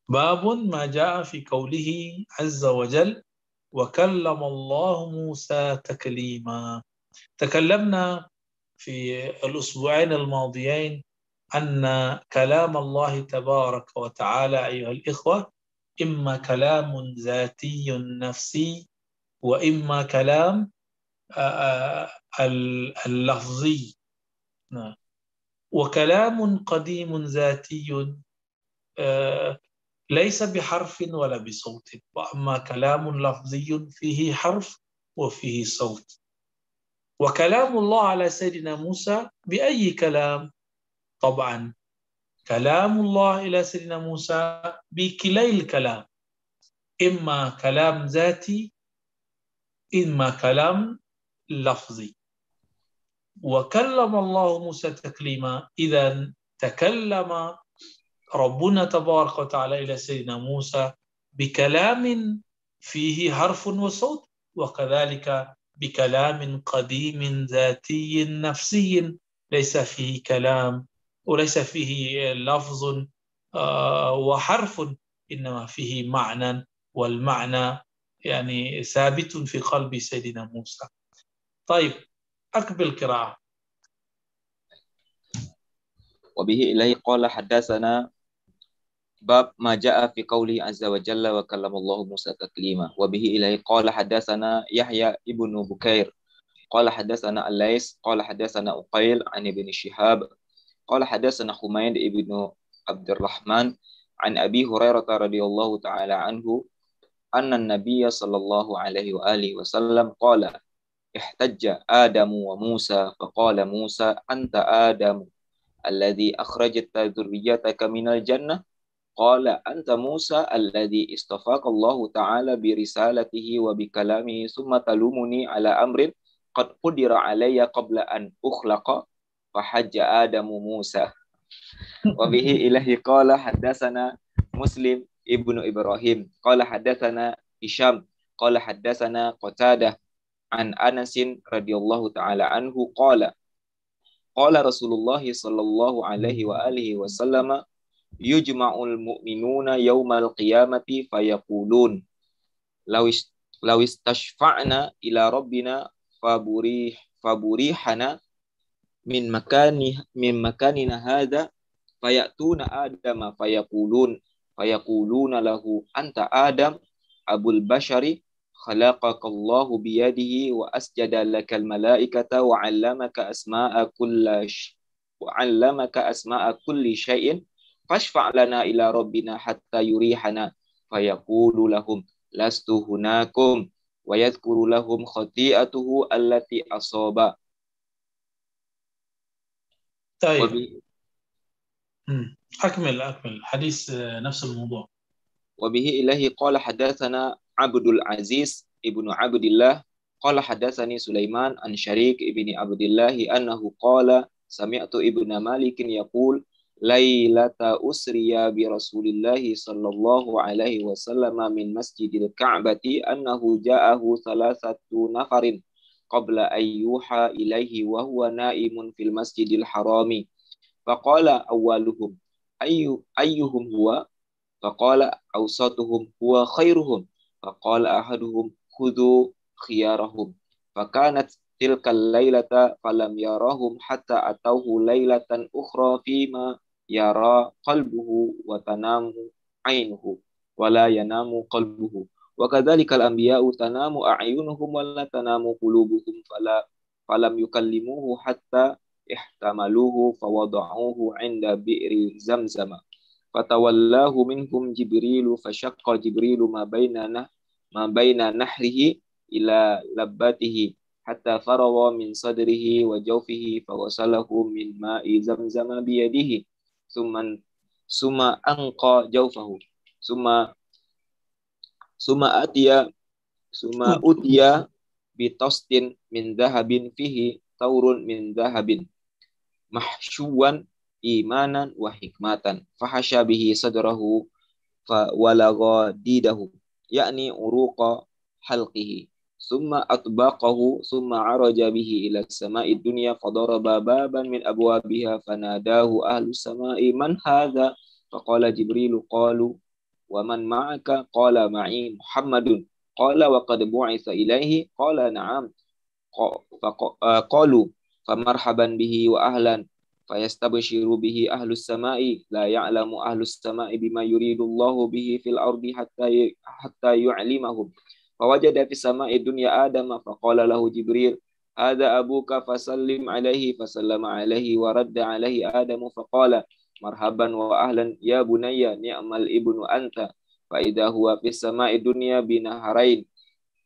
باب ما جاء في قوله عز وجل وكلم الله موسى تكليما. تكلمنا في الأسبوعين الماضيين أن كلام الله تبارك وتعالى أيها الإخوة إما كلام ذاتي نفسي وإما كلام اللفظي. وكلام قديم ذاتي ليس بحرف ولا بصوت وأما كلام لفظي فيه حرف وفيه صوت. وكلام الله على سيدنا موسى بأي كلام؟ طبعا كلام الله إلى سيدنا موسى بكلي الكلام إما كلام ذاتي إما كلام لفظي. وكلم الله موسى تكليما إذا تكلم ربنا تبارك وتعالى إلى سيدنا موسى بكلام فيه حرف وصوت وكذلك بكلام قديم ذاتي نفسي ليس فيه كلام وليس فيه لفظ آه، وحرف إنما فيه معنى والمعنى يعني ثابت في قلب سيدنا موسى. طيب أقبل قراءة. وبه إليه قال حدثنا باب ما جاء في قوله عز وجل وكلم الله موسى تكليما. وبه إليه قال حدثنا يحيى ابن بكير. قال حدثنا الليث قال حدثنا أقيل عن ابن شهاب. قال حدثنا حميد ابن عبد الرحمن عن أبي هريرة رضي الله تعالى عنه أن النبي صلى الله عليه وآله وسلم قال احتج آدم وموسى فقال موسى أنت آدم الذي أخرجت ذريتك من الجنة قال أنت موسى الذي اصطفاك الله تعالى برسالته وبكلامه ثم تلومني على أمر قد قدر علي قبل أن أخلق فحج آدم موسى وبه إليه قال حدثنا مسلم ابن إبراهيم قال حدثنا هشام قال حدثنا قتادة عن أنس رضي الله تعالى عنه قال قال رسول الله صلى الله عليه وآله وسلم يجمع المؤمنون يوم القيامة فيقولون لو لو استشفعنا إلى ربنا فبريح فبريحنا من مكان من مكاننا هذا فيأتون آدم فيقولون فيقولون له أنت آدم أبو البشر خلقك الله بيده وأسجد لك الملائكة وعلمك أسماء كل. وعلمك أسماء كل شيء فاشفع لنا إلى ربنا حتى يريحنا فيقول لهم لست هناكم ويذكر لهم خطيئته التي أصاب طيب. وبي... أكمل أكمل. حديث نفس الموضوع. وبه إليه قال حدثنا عبد العزيز ابن عبد الله. قال حدثني سليمان عن شريك ابن عبد الله أنه قال سمعت ابن مالك يقول ليلة أسري برسول الله صلى الله عليه وسلم من مسجد الكعبة أنه جاءه ثلاثة نفر قبل أن يوحى إليه وهو نائم في المسجد الحرام. فقال أولهم أي أيهم هو؟ فقال أوسطهم هو خيرهم. فقال أحدهم خذوا خيارهم. فكانت تلك الليلة فلم يرهم حتى أتوه ليلة أخرى فيما يرى قلبه وتنام عينه ولا ينام قلبه. وكذلك الأنبياء تنام أعينهم ولا تنام قلوبهم فلا فلم يكلموه حتى احتملوه فوضعوه عند بئر زمزم فتولاه منهم جبريل فشق جبريل ما بين ما بين نحره إلى لباته حتى فرغ من صدره وجوفه فوصله من ماء زمزم بيده ثم ثم أنقى جوفه ثم ثم أتي ثم أتي بطست من ذهب فيه ثور من ذهب محشوا إيمانا وحكمة فحشى به صدره فولغ ديده يعني عروق حلقه ثم أطبقه ثم عرج به إلى السماء الدنيا فضرب بابا من أبوابها فناداه أهل السماء من هذا فقال جبريل قالوا ومن معك قال معي محمد. قال وقد بعث إليه قال نعم. فقالوا فمرحبا به وأهلا فيستبشر به أهل السماء. لا يعلم أهل السماء بما يريد الله به في الأرض حتى حتى يعلمهم. فوجد في السماء الدنيا آدم فقال له جبريل هذا أبوك فسلم عليه. فسلم عليه ورد عليه آدم فقال مرحبا وأهلا يا بني نعم الابن أنت فإذا هو في السماء الدنيا بنهرين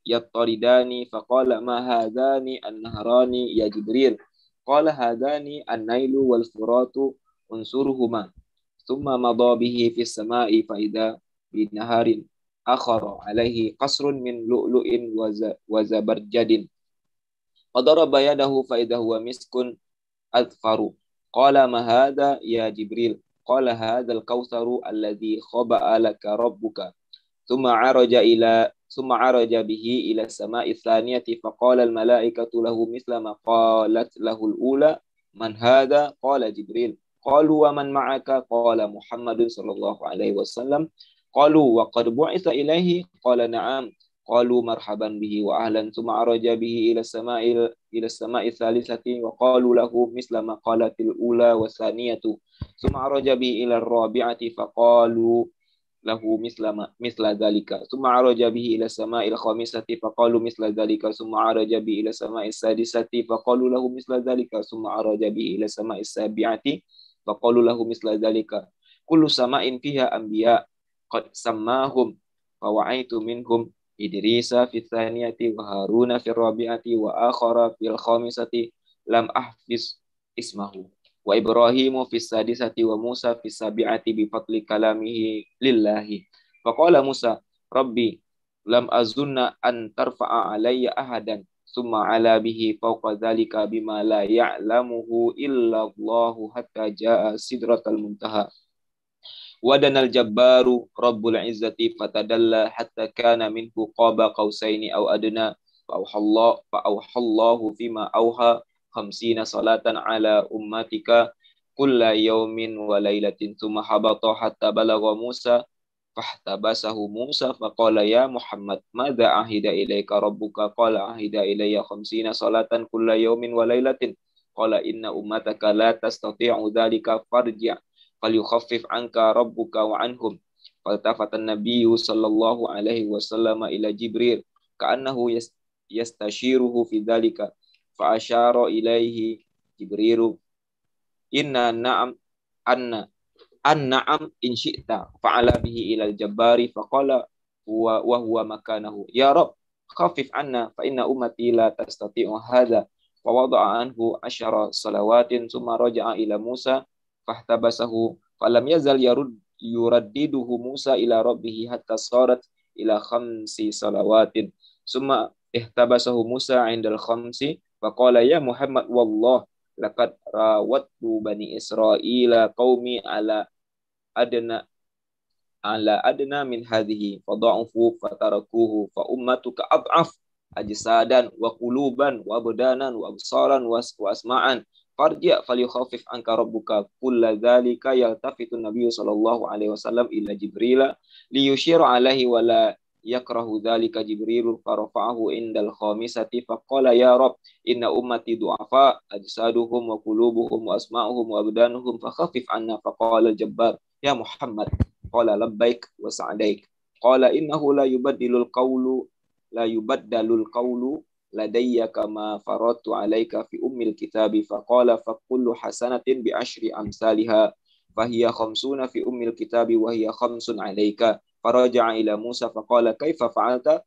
يطردان فقال ما هذان النهران يا جبريل قال هذان النيل والفرات انصرهما ثم مضى به في السماء فإذا بنهر آخر عليه قصر من لؤلؤ وزبرجد فضرب يده فإذا هو مسك أذفر قال ما هذا يا جبريل؟ قال هذا الكوثر الذي خبأ لك ربك. ثم عرج إلى ثم عرج به إلى السماء الثانية فقال الملائكة له مثل ما قالت له الأولى من هذا؟ قال جبريل. قالوا ومن معك؟ قال محمد صلى الله عليه وسلم. قالوا وقد بعث إليه؟ قال نعم. قالوا مرحبا به وأهلا ثم عرج به إلى السماء إلى السماء الثالثة وقالوا له مثل ما قالت الأولى والثانية ثم عرج به إلى الرابعة فقالوا له مثل ما مثل ذلك ثم عرج به إلى السماء الخامسة فقالوا مثل ذلك ثم عرج به إلى السماء السادسة فقالوا له مثل ذلك ثم عرج به إلى السماء السابعة فقالوا له مثل ذلك كل سماء فيها أنبياء قد سماهم فوعيت منهم إدريس في الثانية وهارون في الرابعة وآخر في الخامسة لم أحفظ اسمه وإبراهيم في السادسة وموسى في السابعة بفضل كلامه لله فقال موسى ربي لم أظن أن ترفع علي أحدا ثم على به فوق ذلك بما لا يعلمه إلا الله حتى جاء سدرة المنتهى ودنا الجبار رب العزة فتدلى حتى كان منه قاب قوسين أو أدنى فأوحى الله, فأوحى الله فيما أوحى خمسين صلاة على أمتك كل يوم وليلة ثم هبط حتى بلغ موسى فاحتبسه موسى فقال يا محمد ماذا عهد إليك ربك قال عهد إلي خمسين صلاة كل يوم وليلة قال إن أمتك لا تستطيع ذلك فارجع فليخفف عنك ربك وعنهم فالتفت النبي صلى الله عليه وسلم إلى جبريل كأنه يستشيره في ذلك فأشار إليه جبريل إن نعم أن أن نعم إن شئت فعل به إلى الجبار فقال هو وهو مكانه يا رب خفف عنا فإن أمتي لا تستطيع هذا فوضع عنه عشر صلوات ثم رجع إلى موسى فاحتبسه فلم يزل يرد يردده موسى إلى ربه حتى صارت إلى خمس صلوات ثم احتبسه موسى عند الخمس فقال يا محمد والله لقد راودت بني إسرائيل قومي على أدنى على أدنى من هذه فضعفوا فتركوه فأمتك أضعف أجسادا وقلوبا وأبدانا وأبصارا وأسماعا فارجع فليخفف عنك ربك كل ذلك يلتفت النبي صلى الله عليه وسلم إلى جبريل ليشير عليه ولا يكره ذلك جبريل فرفعه عند الخامسة فقال يا رب إن أمتي ضعفاء أجسادهم وقلوبهم وأسماءهم وأبدانهم فخفف عنا فقال الجبار يا محمد قال لبيك وسعديك قال إنه لا يبدل القول لا يبدل القول لدي كما فرضت عليك في أم الكتاب فقال فكل حسنة بعشر أمثالها فهي خمسون في أم الكتاب وهي خمس عليك. فرجع إلى موسى فقال كيف فعلت؟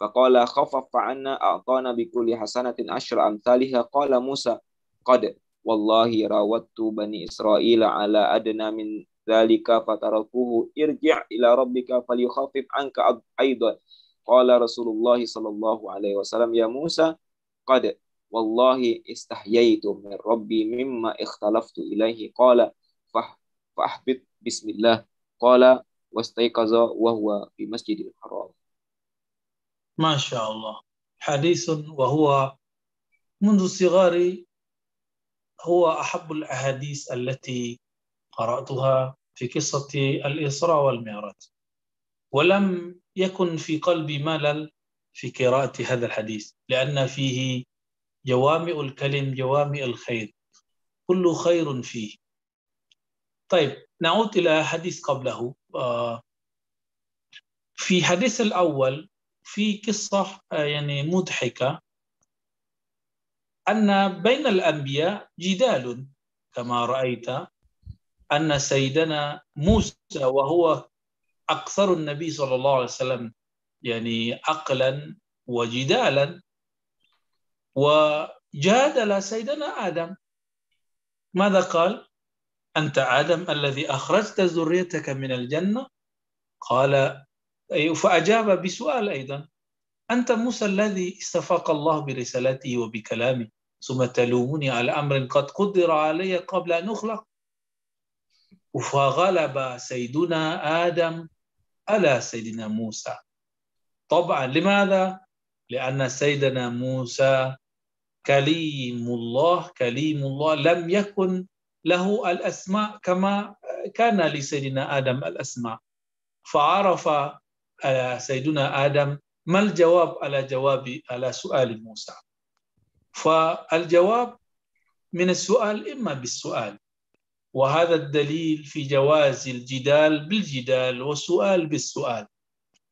فقال خفف عنا أعطانا بكل حسنة عشر أمثالها. قال موسى قد والله راودت بني إسرائيل على أدنى من ذلك فتركوه ارجع إلى ربك فليخفف عنك أيضا. قال رسول الله صلى الله عليه وسلم يا موسى قد والله استحييت من ربي مما اختلفت إليه. قال فأحبط بسم الله. قال واستيقظ وهو في مسجد الحرام. ما شاء الله. حديث وهو منذ صغاري هو أحب الأحاديث التي قرأتها في قصة الإسراء والمعراج. ولم يكن في قلبي ملل في قراءة هذا الحديث لأن فيه جوامع الكلم جوامع الخير كل خير فيه. طيب نعود إلى حديث قبله. آه، في حديث الأول في قصة آه، يعني مضحكة أن بين الأنبياء جدال كما رأيت أن سيدنا موسى وهو أكثر النبي صلى الله عليه وسلم يعني عقلا وجدالا. وجادل سيدنا آدم. ماذا قال؟ أنت آدم الذي أخرجت ذريتك من الجنة؟ قال فأجاب بسؤال أيضا. أنت موسى الذي استفاق الله برسالته وبكلامه ثم تلومني على أمر قد قدر علي قبل أن أخلق. فغلب سيدنا آدم على سيدنا موسى؟ طبعا لماذا؟ لأن سيدنا موسى كليم الله كليم الله لم يكن له الأسماء كما كان لسيدنا آدم الأسماء. فعرف آه، سيدنا آدم ما الجواب على جواب على سؤال موسى؟ فالجواب من السؤال إما بالسؤال وهذا الدليل في جواز الجدال بالجدال والسؤال بالسؤال.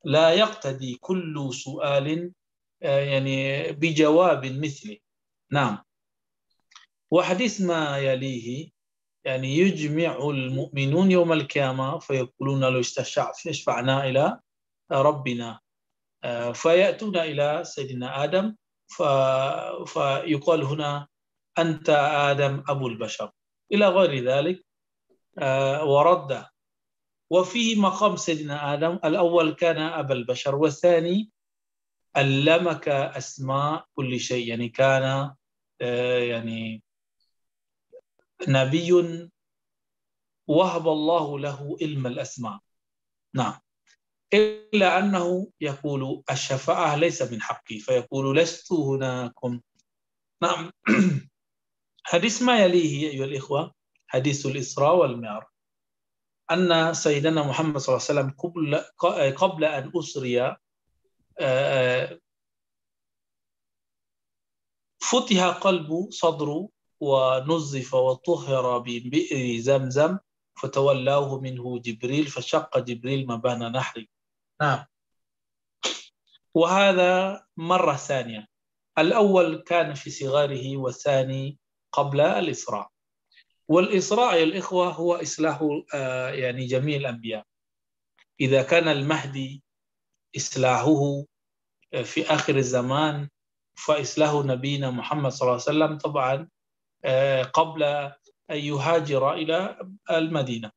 لا يقتدي كل سؤال آه، يعني بجواب مثله. نعم. وحديث ما يليه يعني يجمع المؤمنون يوم القيامة فيقولون لو اشفعنا إلى ربنا. آه، فيأتون إلى سيدنا آدم فيقال هنا أنت آدم أبو البشر. إلى غير ذلك آه، ورد وفيه مقام سيدنا آدم الأول كان أبا البشر والثاني علمك أسماء كل شيء. يعني كان آه، يعني نبي وهب الله له علم الأسماء. نعم. إلا أنه يقول الشفاعة ليس من حقي. فيقول لست هناكم. نعم. حديث ما يليه أيها الإخوة حديث الإسراء والمعراج. أن سيدنا محمد صلى الله عليه وسلم قبل قبل أن أسري آه، فتح قلبه صدره ونظف وطهر ببئر زمزم فتولاه منه جبريل فشق جبريل مبان نحره. نعم. وهذا مرة ثانية. الأول كان في صغاره والثاني قبل الإسراء. والإسراء يا الإخوة هو إصلاح آه، يعني جميع الأنبياء. إذا كان المهدي إصلاحه آه، في آخر الزمان فإصلاح نبينا محمد صلى الله عليه وسلم طبعا آه، قبل أن يهاجر إلى المدينة.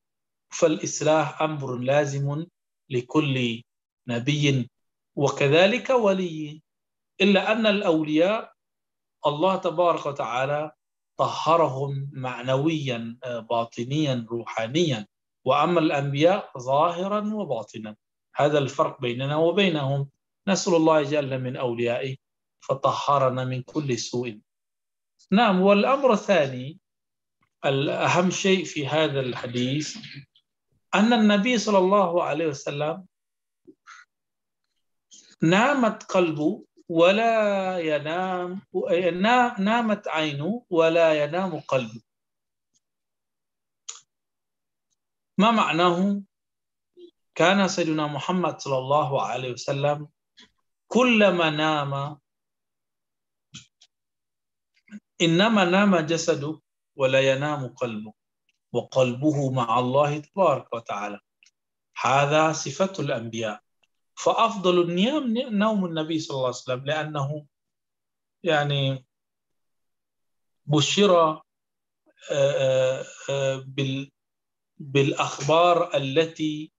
فالإصلاح أمر لازم لكل نبي وكذلك ولي. إلا أن الأولياء الله تبارك وتعالى طهرهم معنويا باطنيا روحانيا. وأما الأنبياء ظاهرا وباطنا. هذا الفرق بيننا وبينهم. نسأل الله جل من أوليائه فطهرنا من كل سوء. نعم والأمر الثاني الأهم شيء في هذا الحديث أن النبي صلى الله عليه وسلم نامت قلبه ولا ينام نامت عينه ولا ينام قلبه. ما معناه؟ كان سيدنا محمد صلى الله عليه وسلم كلما نام إنما نام جسده ولا ينام قلبه وقلبه مع الله تبارك وتعالى. هذا صفة الأنبياء. فأفضل النيام نوم النبي صلى الله عليه وسلم لأنه يعني بشر آه، آه، آه، بالأخبار التي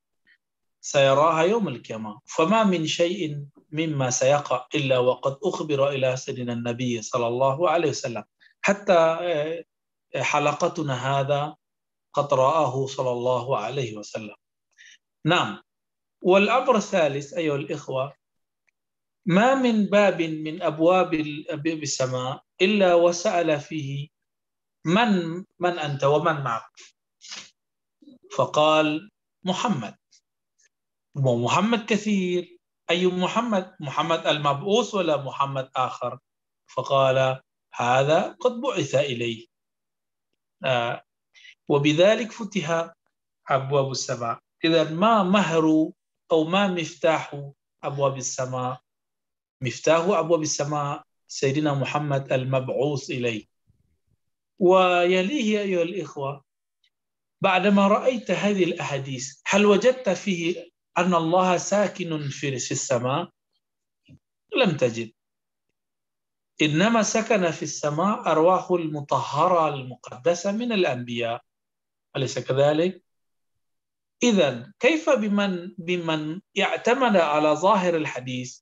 سيراها يوم القيامة. فما من شيء مما سيقع إلا وقد أخبر إلى سيدنا النبي صلى الله عليه وسلم. حتى حلقتنا هذا قد رآه صلى الله عليه وسلم. نعم. والأمر الثالث أيها الإخوة ما من باب من أبواب السماء إلا وسأل فيه من من أنت ومن معك. فقال محمد. ومحمد كثير. أي محمد؟ محمد المبعوث ولا محمد آخر؟ فقال هذا قد بعث إليه. آه وبذلك فتح أبواب السماء. إذا ما مهر أو ما مفتاح أبواب السماء. مفتاح أبواب السماء سيدنا محمد المبعوث إليه. ويليه أيها الإخوة بعدما رأيت هذه الأحاديث هل وجدت فيه أن الله ساكن في السماء؟ لم تجد. إنما سكن في السماء أرواح المطهرة المقدسة من الأنبياء. أليس كذلك؟ إذا كيف بمن بمن اعتمد على ظاهر الحديث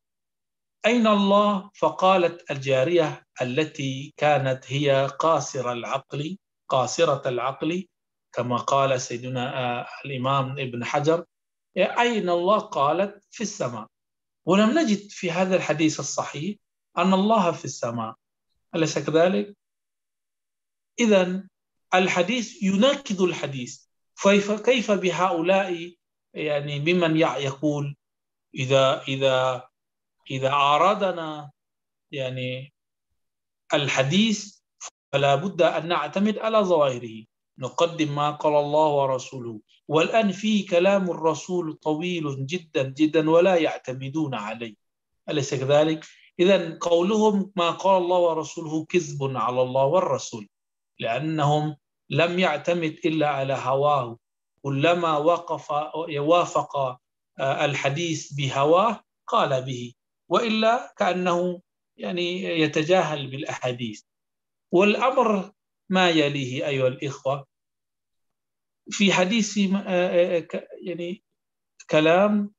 أين الله؟ فقالت الجارية التي كانت هي قاصرة العقل قاصرة العقل كما قال سيدنا الإمام ابن حجر أين الله؟ قالت في السماء ولم نجد في هذا الحديث الصحيح أن الله في السماء أليس كذلك؟ إذا الحديث يناقض الحديث كيف كيف بهؤلاء يعني بمن يقول إذا إذا إذا أرادنا يعني الحديث فلا بد أن نعتمد على ظواهره. نقدم ما قال الله ورسوله. والآن في كلام الرسول طويل جدا جدا ولا يعتمدون عليه. أليس كذلك؟ إذا قولهم ما قال الله ورسوله كذب على الله والرسول. لأنهم لم يعتمد إلا على هواه كلما وقف يوافق آه، الحديث بهواه قال به وإلا كأنه يعني يتجاهل بالأحاديث. والأمر ما يليه أيها الإخوة في حديث آه، آه، يعني كلام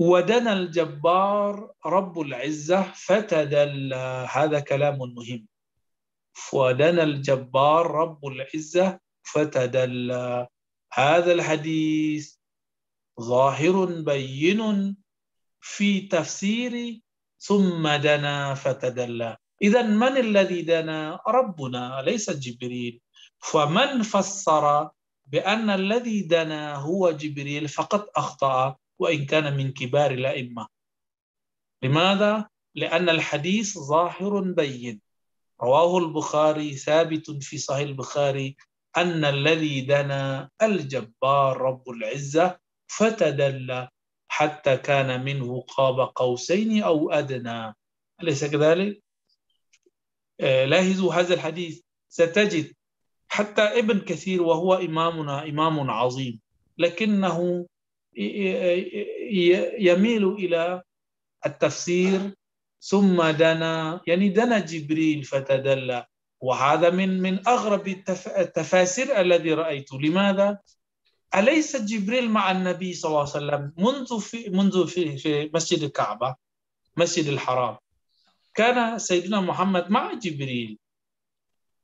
ودنا الجبار رب العزة فتدلى هذا كلام مهم. ودنا الجبار رب العزة فتدلى. هذا الحديث ظاهر بين في تفسير ثم دنا فتدلى. إذا من الذي دنا؟ ربنا ليس جبريل. فمن فسر بأن الذي دنا هو جبريل فقد أخطأ وإن كان من كبار الأئمة. لماذا؟ لأن الحديث ظاهر بين. رواه البخاري ثابت في صحيح البخاري أن الذي دنا الجبار رب العزة فتدلى حتى كان منه قاب قوسين أو أدنى. أليس كذلك؟ آه، لاحظوا هذا الحديث. ستجد حتى ابن كثير وهو إمامنا إمام عظيم. لكنه يميل إلى التفسير ثم دنا يعني دنا جبريل فتدلى. وهذا من من أغرب التفاسير الذي رأيته. لماذا؟ أليس جبريل مع النبي صلى الله عليه وسلم منذ في منذ في في مسجد الكعبة مسجد الحرام؟ كان سيدنا محمد مع جبريل.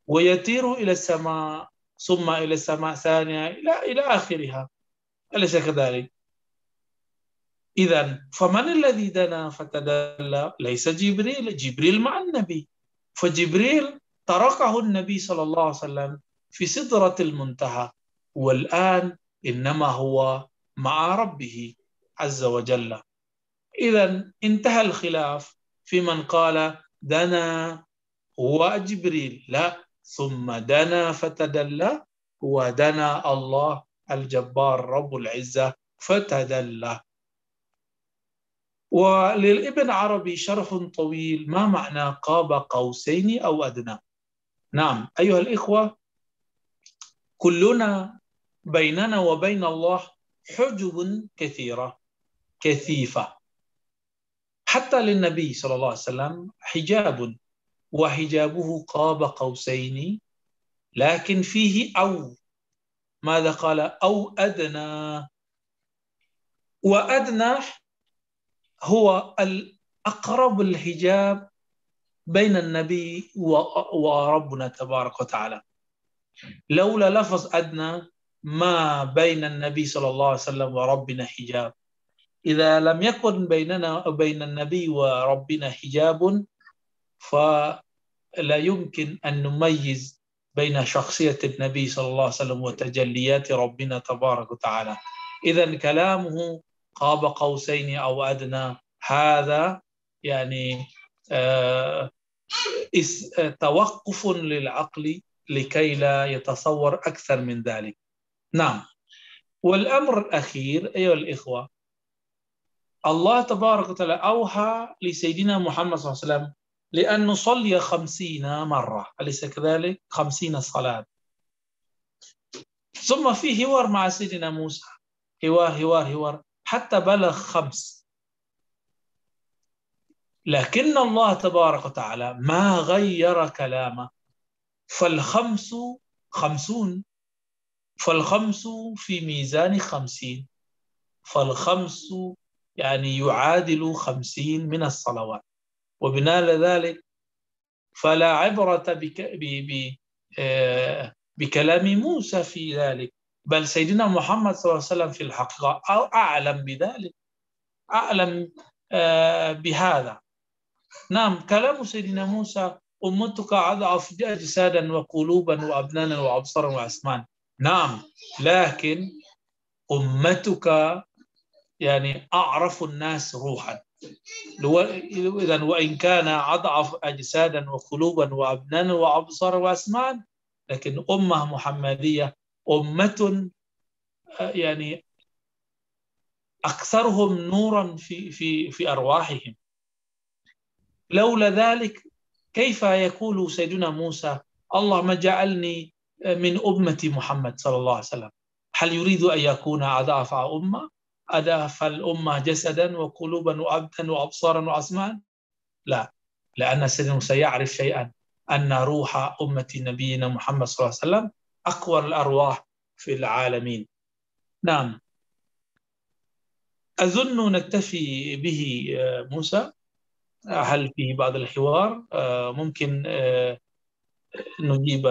ويطير إلى السماء ثم إلى السماء الثانية إلى إلى آخرها. أليس كذلك؟ إذا فمن الذي دنا فتدلى؟ ليس جبريل، جبريل مع النبي. فجبريل تركه النبي صلى الله عليه وسلم في سدرة المنتهى. والآن إنما هو مع ربه عز وجل. إذا انتهى الخلاف في من قال دنا هو جبريل. لا ثم دنا فتدلى. ودنا الله الجبار رب العزة فتدلى. وللابن عربي شرح طويل ما معنى قاب قوسين أو أدنى؟ نعم أيها الإخوة كلنا بيننا وبين الله حجب كثيرة كثيفة. حتى للنبي صلى الله عليه وسلم حجاب وحجابه قاب قوسين لكن فيه أو. ماذا قال؟ أو أدنى. وأدنى هو الأقرب الحجاب بين النبي وربنا تبارك وتعالى. لولا لفظ أدنى ما بين النبي صلى الله عليه وسلم وربنا حجاب. إذا لم يكن بيننا وبين النبي وربنا حجاب فلا يمكن أن نميز بين شخصية النبي صلى الله عليه وسلم وتجليات ربنا تبارك وتعالى. إذا كلامه قاب قوسين أو أدنى. هذا يعني آه، توقف للعقل لكي لا يتصور أكثر من ذلك. نعم. والأمر الأخير أيها الإخوة الله تبارك وتعالى أوحى لسيدنا محمد صلى الله عليه وسلم لأن نصلي خمسين مرة. أليس كذلك؟ خمسين صلاة. ثم في حوار مع سيدنا موسى. حوار حوار حوار. حتى بلغ خمس. لكن الله تبارك وتعالى ما غير كلامه. فالخمس خمسون. فالخمس في ميزان خمسين. فالخمس يعني يعادل خمسين من الصلوات. وبناء ذلك فلا عبرة بك آه، بكلام موسى في ذلك. بل سيدنا محمد صلى الله عليه وسلم في الحقيقة أعلم بذلك أعلم آه، بهذا. نعم كلام سيدنا موسى أمتك أضعف أجسادا وقلوبا وأبنانا وأبصارا وأسمان نعم لكن أمتك يعني أعرف الناس روحا. إذا وإن كان أضعف أجسادا وقلوبا وأبنانا وأبصارا وأسمان لكن أمة محمدية أمة يعني أكثرهم نورا في في في أرواحهم. لولا ذلك كيف يقول سيدنا موسى اللهم اجعلني من أمة محمد صلى الله عليه وسلم. هل يريد أن يكون أضعف أمة؟ أضعف الأمة جسدا وقلوبا وأبدا وأبصارا وأسماء؟ لا. لأن سيدنا موسى يعرف شيئا أن روح أمة نبينا محمد صلى الله عليه وسلم أقوى الأرواح في العالمين. نعم. أظن نكتفي به موسى. هل في بعض الحوار؟ ممكن نجيب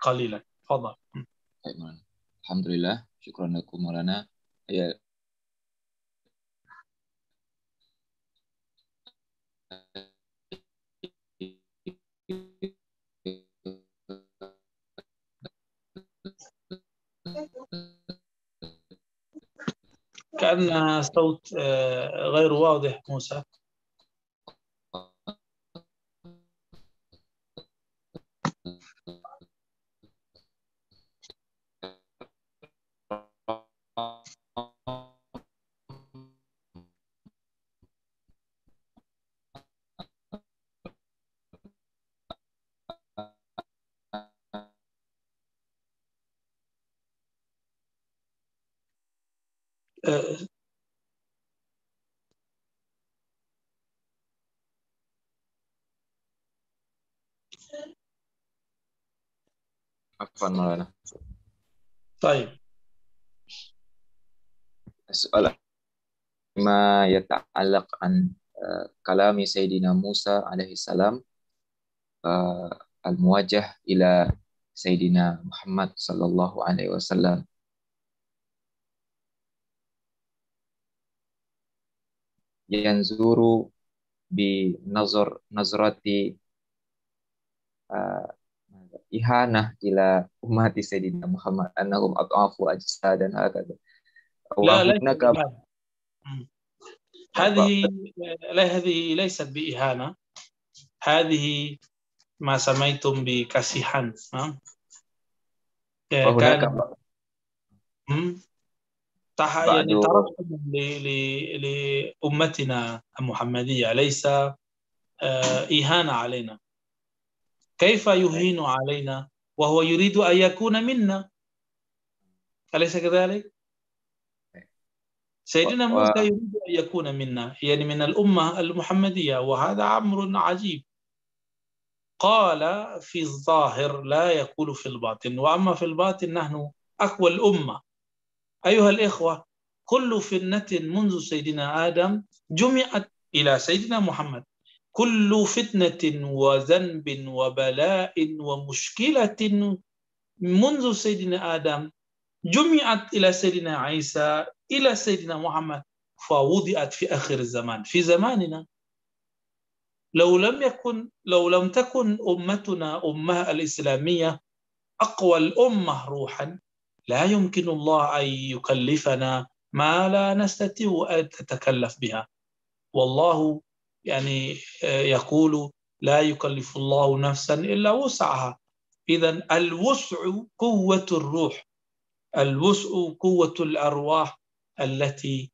قليلا. تفضل. الحمد لله. شكرا لكم مولانا كأن صوت غير واضح موسى. عفوا مولانا طيب السؤال ما يتعلق عن كلام سيدنا موسى عليه السلام الموجه إلى سيدنا محمد صلى الله عليه وسلم ينظر بنظر نظرة إهانة إلى أمة سيدنا محمد أنهم أضعفوا أجسادا هكذا. لا هناك هذه لا هذه ليست بإهانة. هذه ما سميتم بكسيحا. وهناك كان يعني ترحم لأمتنا المحمدية ليس إهانة علينا. كيف يهين علينا وهو يريد أن يكون منا؟ أليس كذلك؟ سيدنا موسى يريد أن يكون منا يعني من الأمة المحمدية وهذا أمر عجيب. قال في الظاهر لا يقول في الباطن وأما في الباطن نحن أقوى الأمة. أيها الإخوة كل فتنة منذ سيدنا آدم جمعت إلى سيدنا محمد. كل فتنة وذنب وبلاء ومشكلة منذ سيدنا آدم جمعت إلى سيدنا عيسى إلى سيدنا محمد فوضعت في آخر الزمان. في زماننا لو لم يكن لو لم تكن أمتنا أمة الإسلامية أقوى الأمة روحا لا يمكن الله أن يكلفنا ما لا نستطيع أن نتكلف بها. والله يعني يقول لا يكلف الله نفسا إلا وسعها. إذا الوسع قوة الروح. الوسع قوة الأرواح التي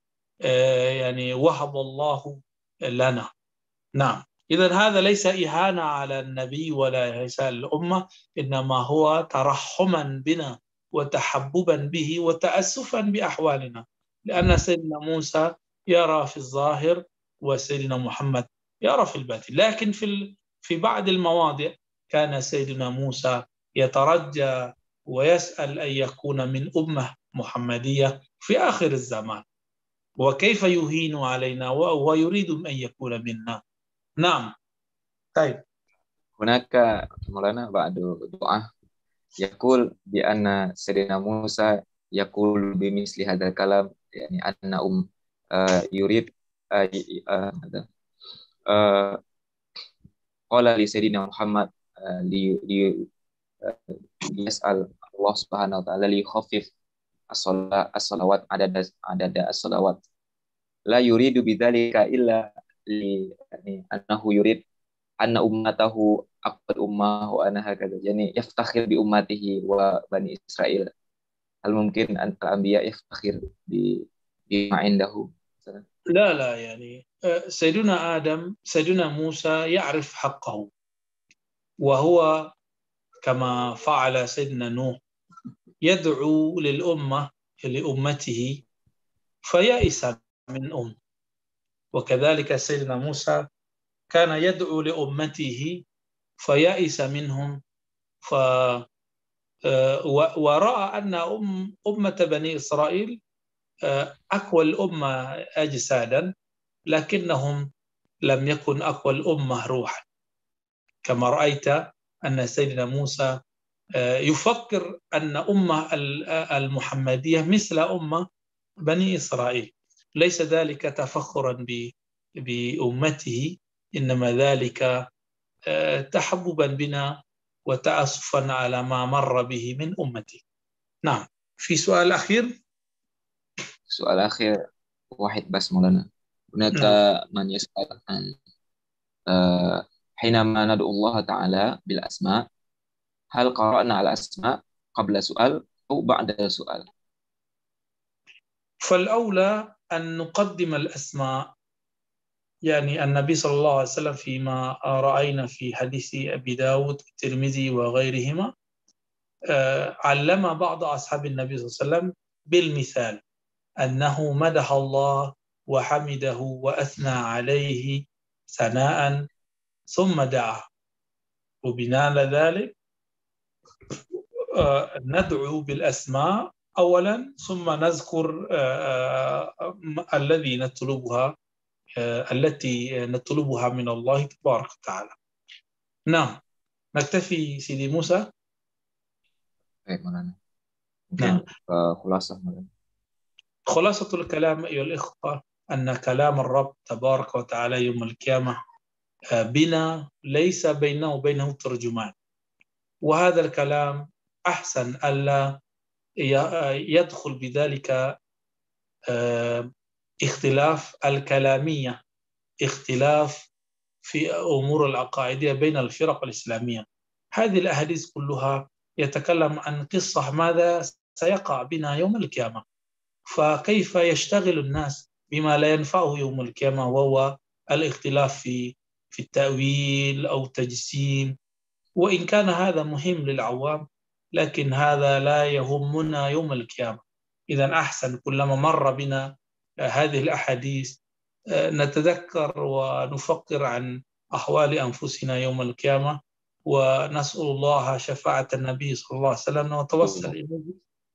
يعني وهب الله لنا. نعم. إذا هذا ليس إهانة على النبي ولا ليس الأمة إنما هو ترحما بنا. وتحببا به وتأسفا بأحوالنا. لأن سيدنا موسى يرى في الظاهر وسيدنا محمد يرى في الباطن. لكن في في بعض المواضع كان سيدنا موسى يترجى ويسأل أن يكون من أمة محمدية في آخر الزمان. وكيف يهين علينا ويريد أن يكون منا؟ نعم. طيب. هناك مولانا بعد دعاء. يقول بأن سيدنا موسى يقول بمثل هذا الكلام يعني أن أم آه، يريد آه، آه، قال لسيدنا محمد ليسأل الله سبحانه وتعالى ليخفف الصلوات عدد عدد الصلوات لا يريد بذلك إلا يعني أنه يريد أن أمته أقوى أمة وأنا هكذا. يعني يفتخر بأمته وبني إسرائيل. هل ممكن أن الأنبياء يفتخر بما عنده؟ لا لا يعني آه، سيدنا آدم سيدنا موسى يعرف حقه. وهو كما فعل سيدنا نوح يدعو للأمة لأمته فيئس من أم. وكذلك سيدنا موسى كان يدعو لأمته فيئس منهم. ف آه، ورأى أن أم أمة بني إسرائيل آه، أقوى الأمة أجسادا لكنهم لم يكن أقوى الأمة روحا. كما رأيت أن سيدنا موسى آه، يفكر أن أمة المحمدية مثل أمة بني إسرائيل. ليس ذلك تفخرا بأمته إنما ذلك تحببا بنا وتأسفا على ما مر به من أمتي. نعم. في سؤال أخير؟ سؤال أخير واحد بس مولانا. هناك نعم. من يسأل عن آه، حينما ندعو الله تعالى بالأسماء هل قرأنا على الأسماء قبل سؤال أو بعد سؤال؟ فالأولى أن نقدم الأسماء يعني النبي صلى الله عليه وسلم فيما رأينا في حديث أبي داود الترمذي وغيرهما آه، علم بعض أصحاب النبي صلى الله عليه وسلم بالمثال أنه مدح الله وحمده وأثنى عليه ثناء ثم دعا. وبناء على ذلك آه، ندعو بالأسماء أولا ثم نذكر آه، الذي نطلبها التي نطلبها من الله تبارك وتعالى. نعم نكتفي سيدي موسى. نعم. خلاصة خلاصة الكلام أيها الإخوة أن كلام الرب تبارك وتعالى يوم القيامة آه، بنا ليس بينه وبينه ترجمان. وهذا الكلام أحسن ألا يدخل بذلك آه، اختلاف الكلامية اختلاف في أمور العقائدية بين الفرق الإسلامية. هذه الأحاديث كلها يتكلم عن قصة ماذا سيقع بنا يوم القيامة. فكيف يشتغل الناس بما لا ينفعه يوم القيامة وهو الاختلاف في في التأويل أو التجسيم؟ وإن كان هذا مهم للعوام لكن هذا لا يهمنا يوم القيامة. إذا أحسن كلما مر بنا هذه الأحاديث آه، نتذكر ونفكر عن أحوال أنفسنا يوم القيامة ونسأل الله شفاعة النبي صلى الله عليه وسلم ونتوسل إليه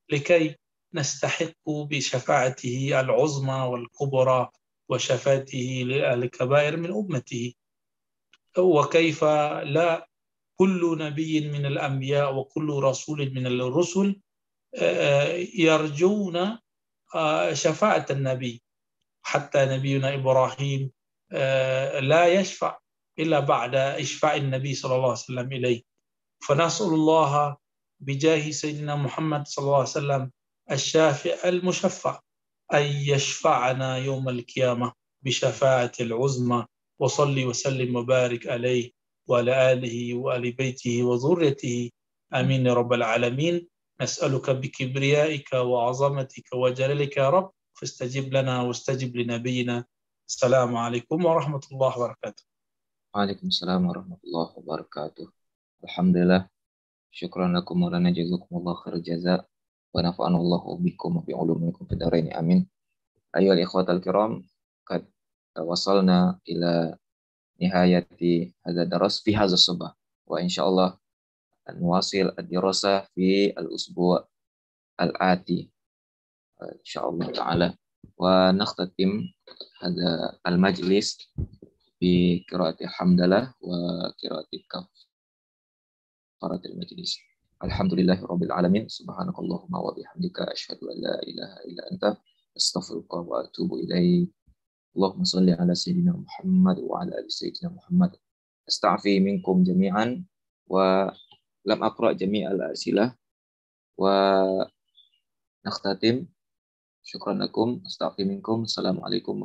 لكي نستحق بشفاعته العظمى والكبرى وشفاته للكبائر من أمته. وكيف لا كل نبي من الأنبياء وكل رسول من الرسل آه، آه، يرجون شفاعة النبي. حتى نبينا إبراهيم آه، لا يشفع إلا بعد إشفاع النبي صلى الله عليه وسلم إليه. فنسأل الله بجاه سيدنا محمد صلى الله عليه وسلم الشافع المشفع أن يشفعنا يوم القيامة بشفاعة العظمى وصلي وسلم وبارك عليه وعلى آله وآل بيته وذريته. آمين يا رب العالمين. نسألك بكبريائك وعظمتك وجلالك يا رب فاستجب لنا واستجب لنبينا. السلام عليكم ورحمة الله وبركاته. وعليكم السلام ورحمة الله وبركاته. الحمد لله. شكرا لكم مولانا جزاكم الله خير الجزاء. ونفعنا الله بكم وبعلومكم في الدارين. آمين. أيها الإخوة الكرام قد وصلنا إلى نهاية هذا الدرس في هذا الصباح. وإن شاء الله نواصل الدراسة في الأسبوع الآتي إن شاء الله تعالى. ونختتم هذا المجلس بقراءة الحمد لله وقراءة كفارة المجلس. الحمد لله رب العالمين. سبحانك اللهم وبحمدك أشهد أن لا إله إلا أنت. أستغفرك وأتوب إليك. اللهم صل على سيدنا محمد وعلى آل سيدنا محمد. أستعفي منكم جميعا. ولم أقرأ جميع الأسئلة ونختتم شكرا لكم أستعفي منكم السلام عليكم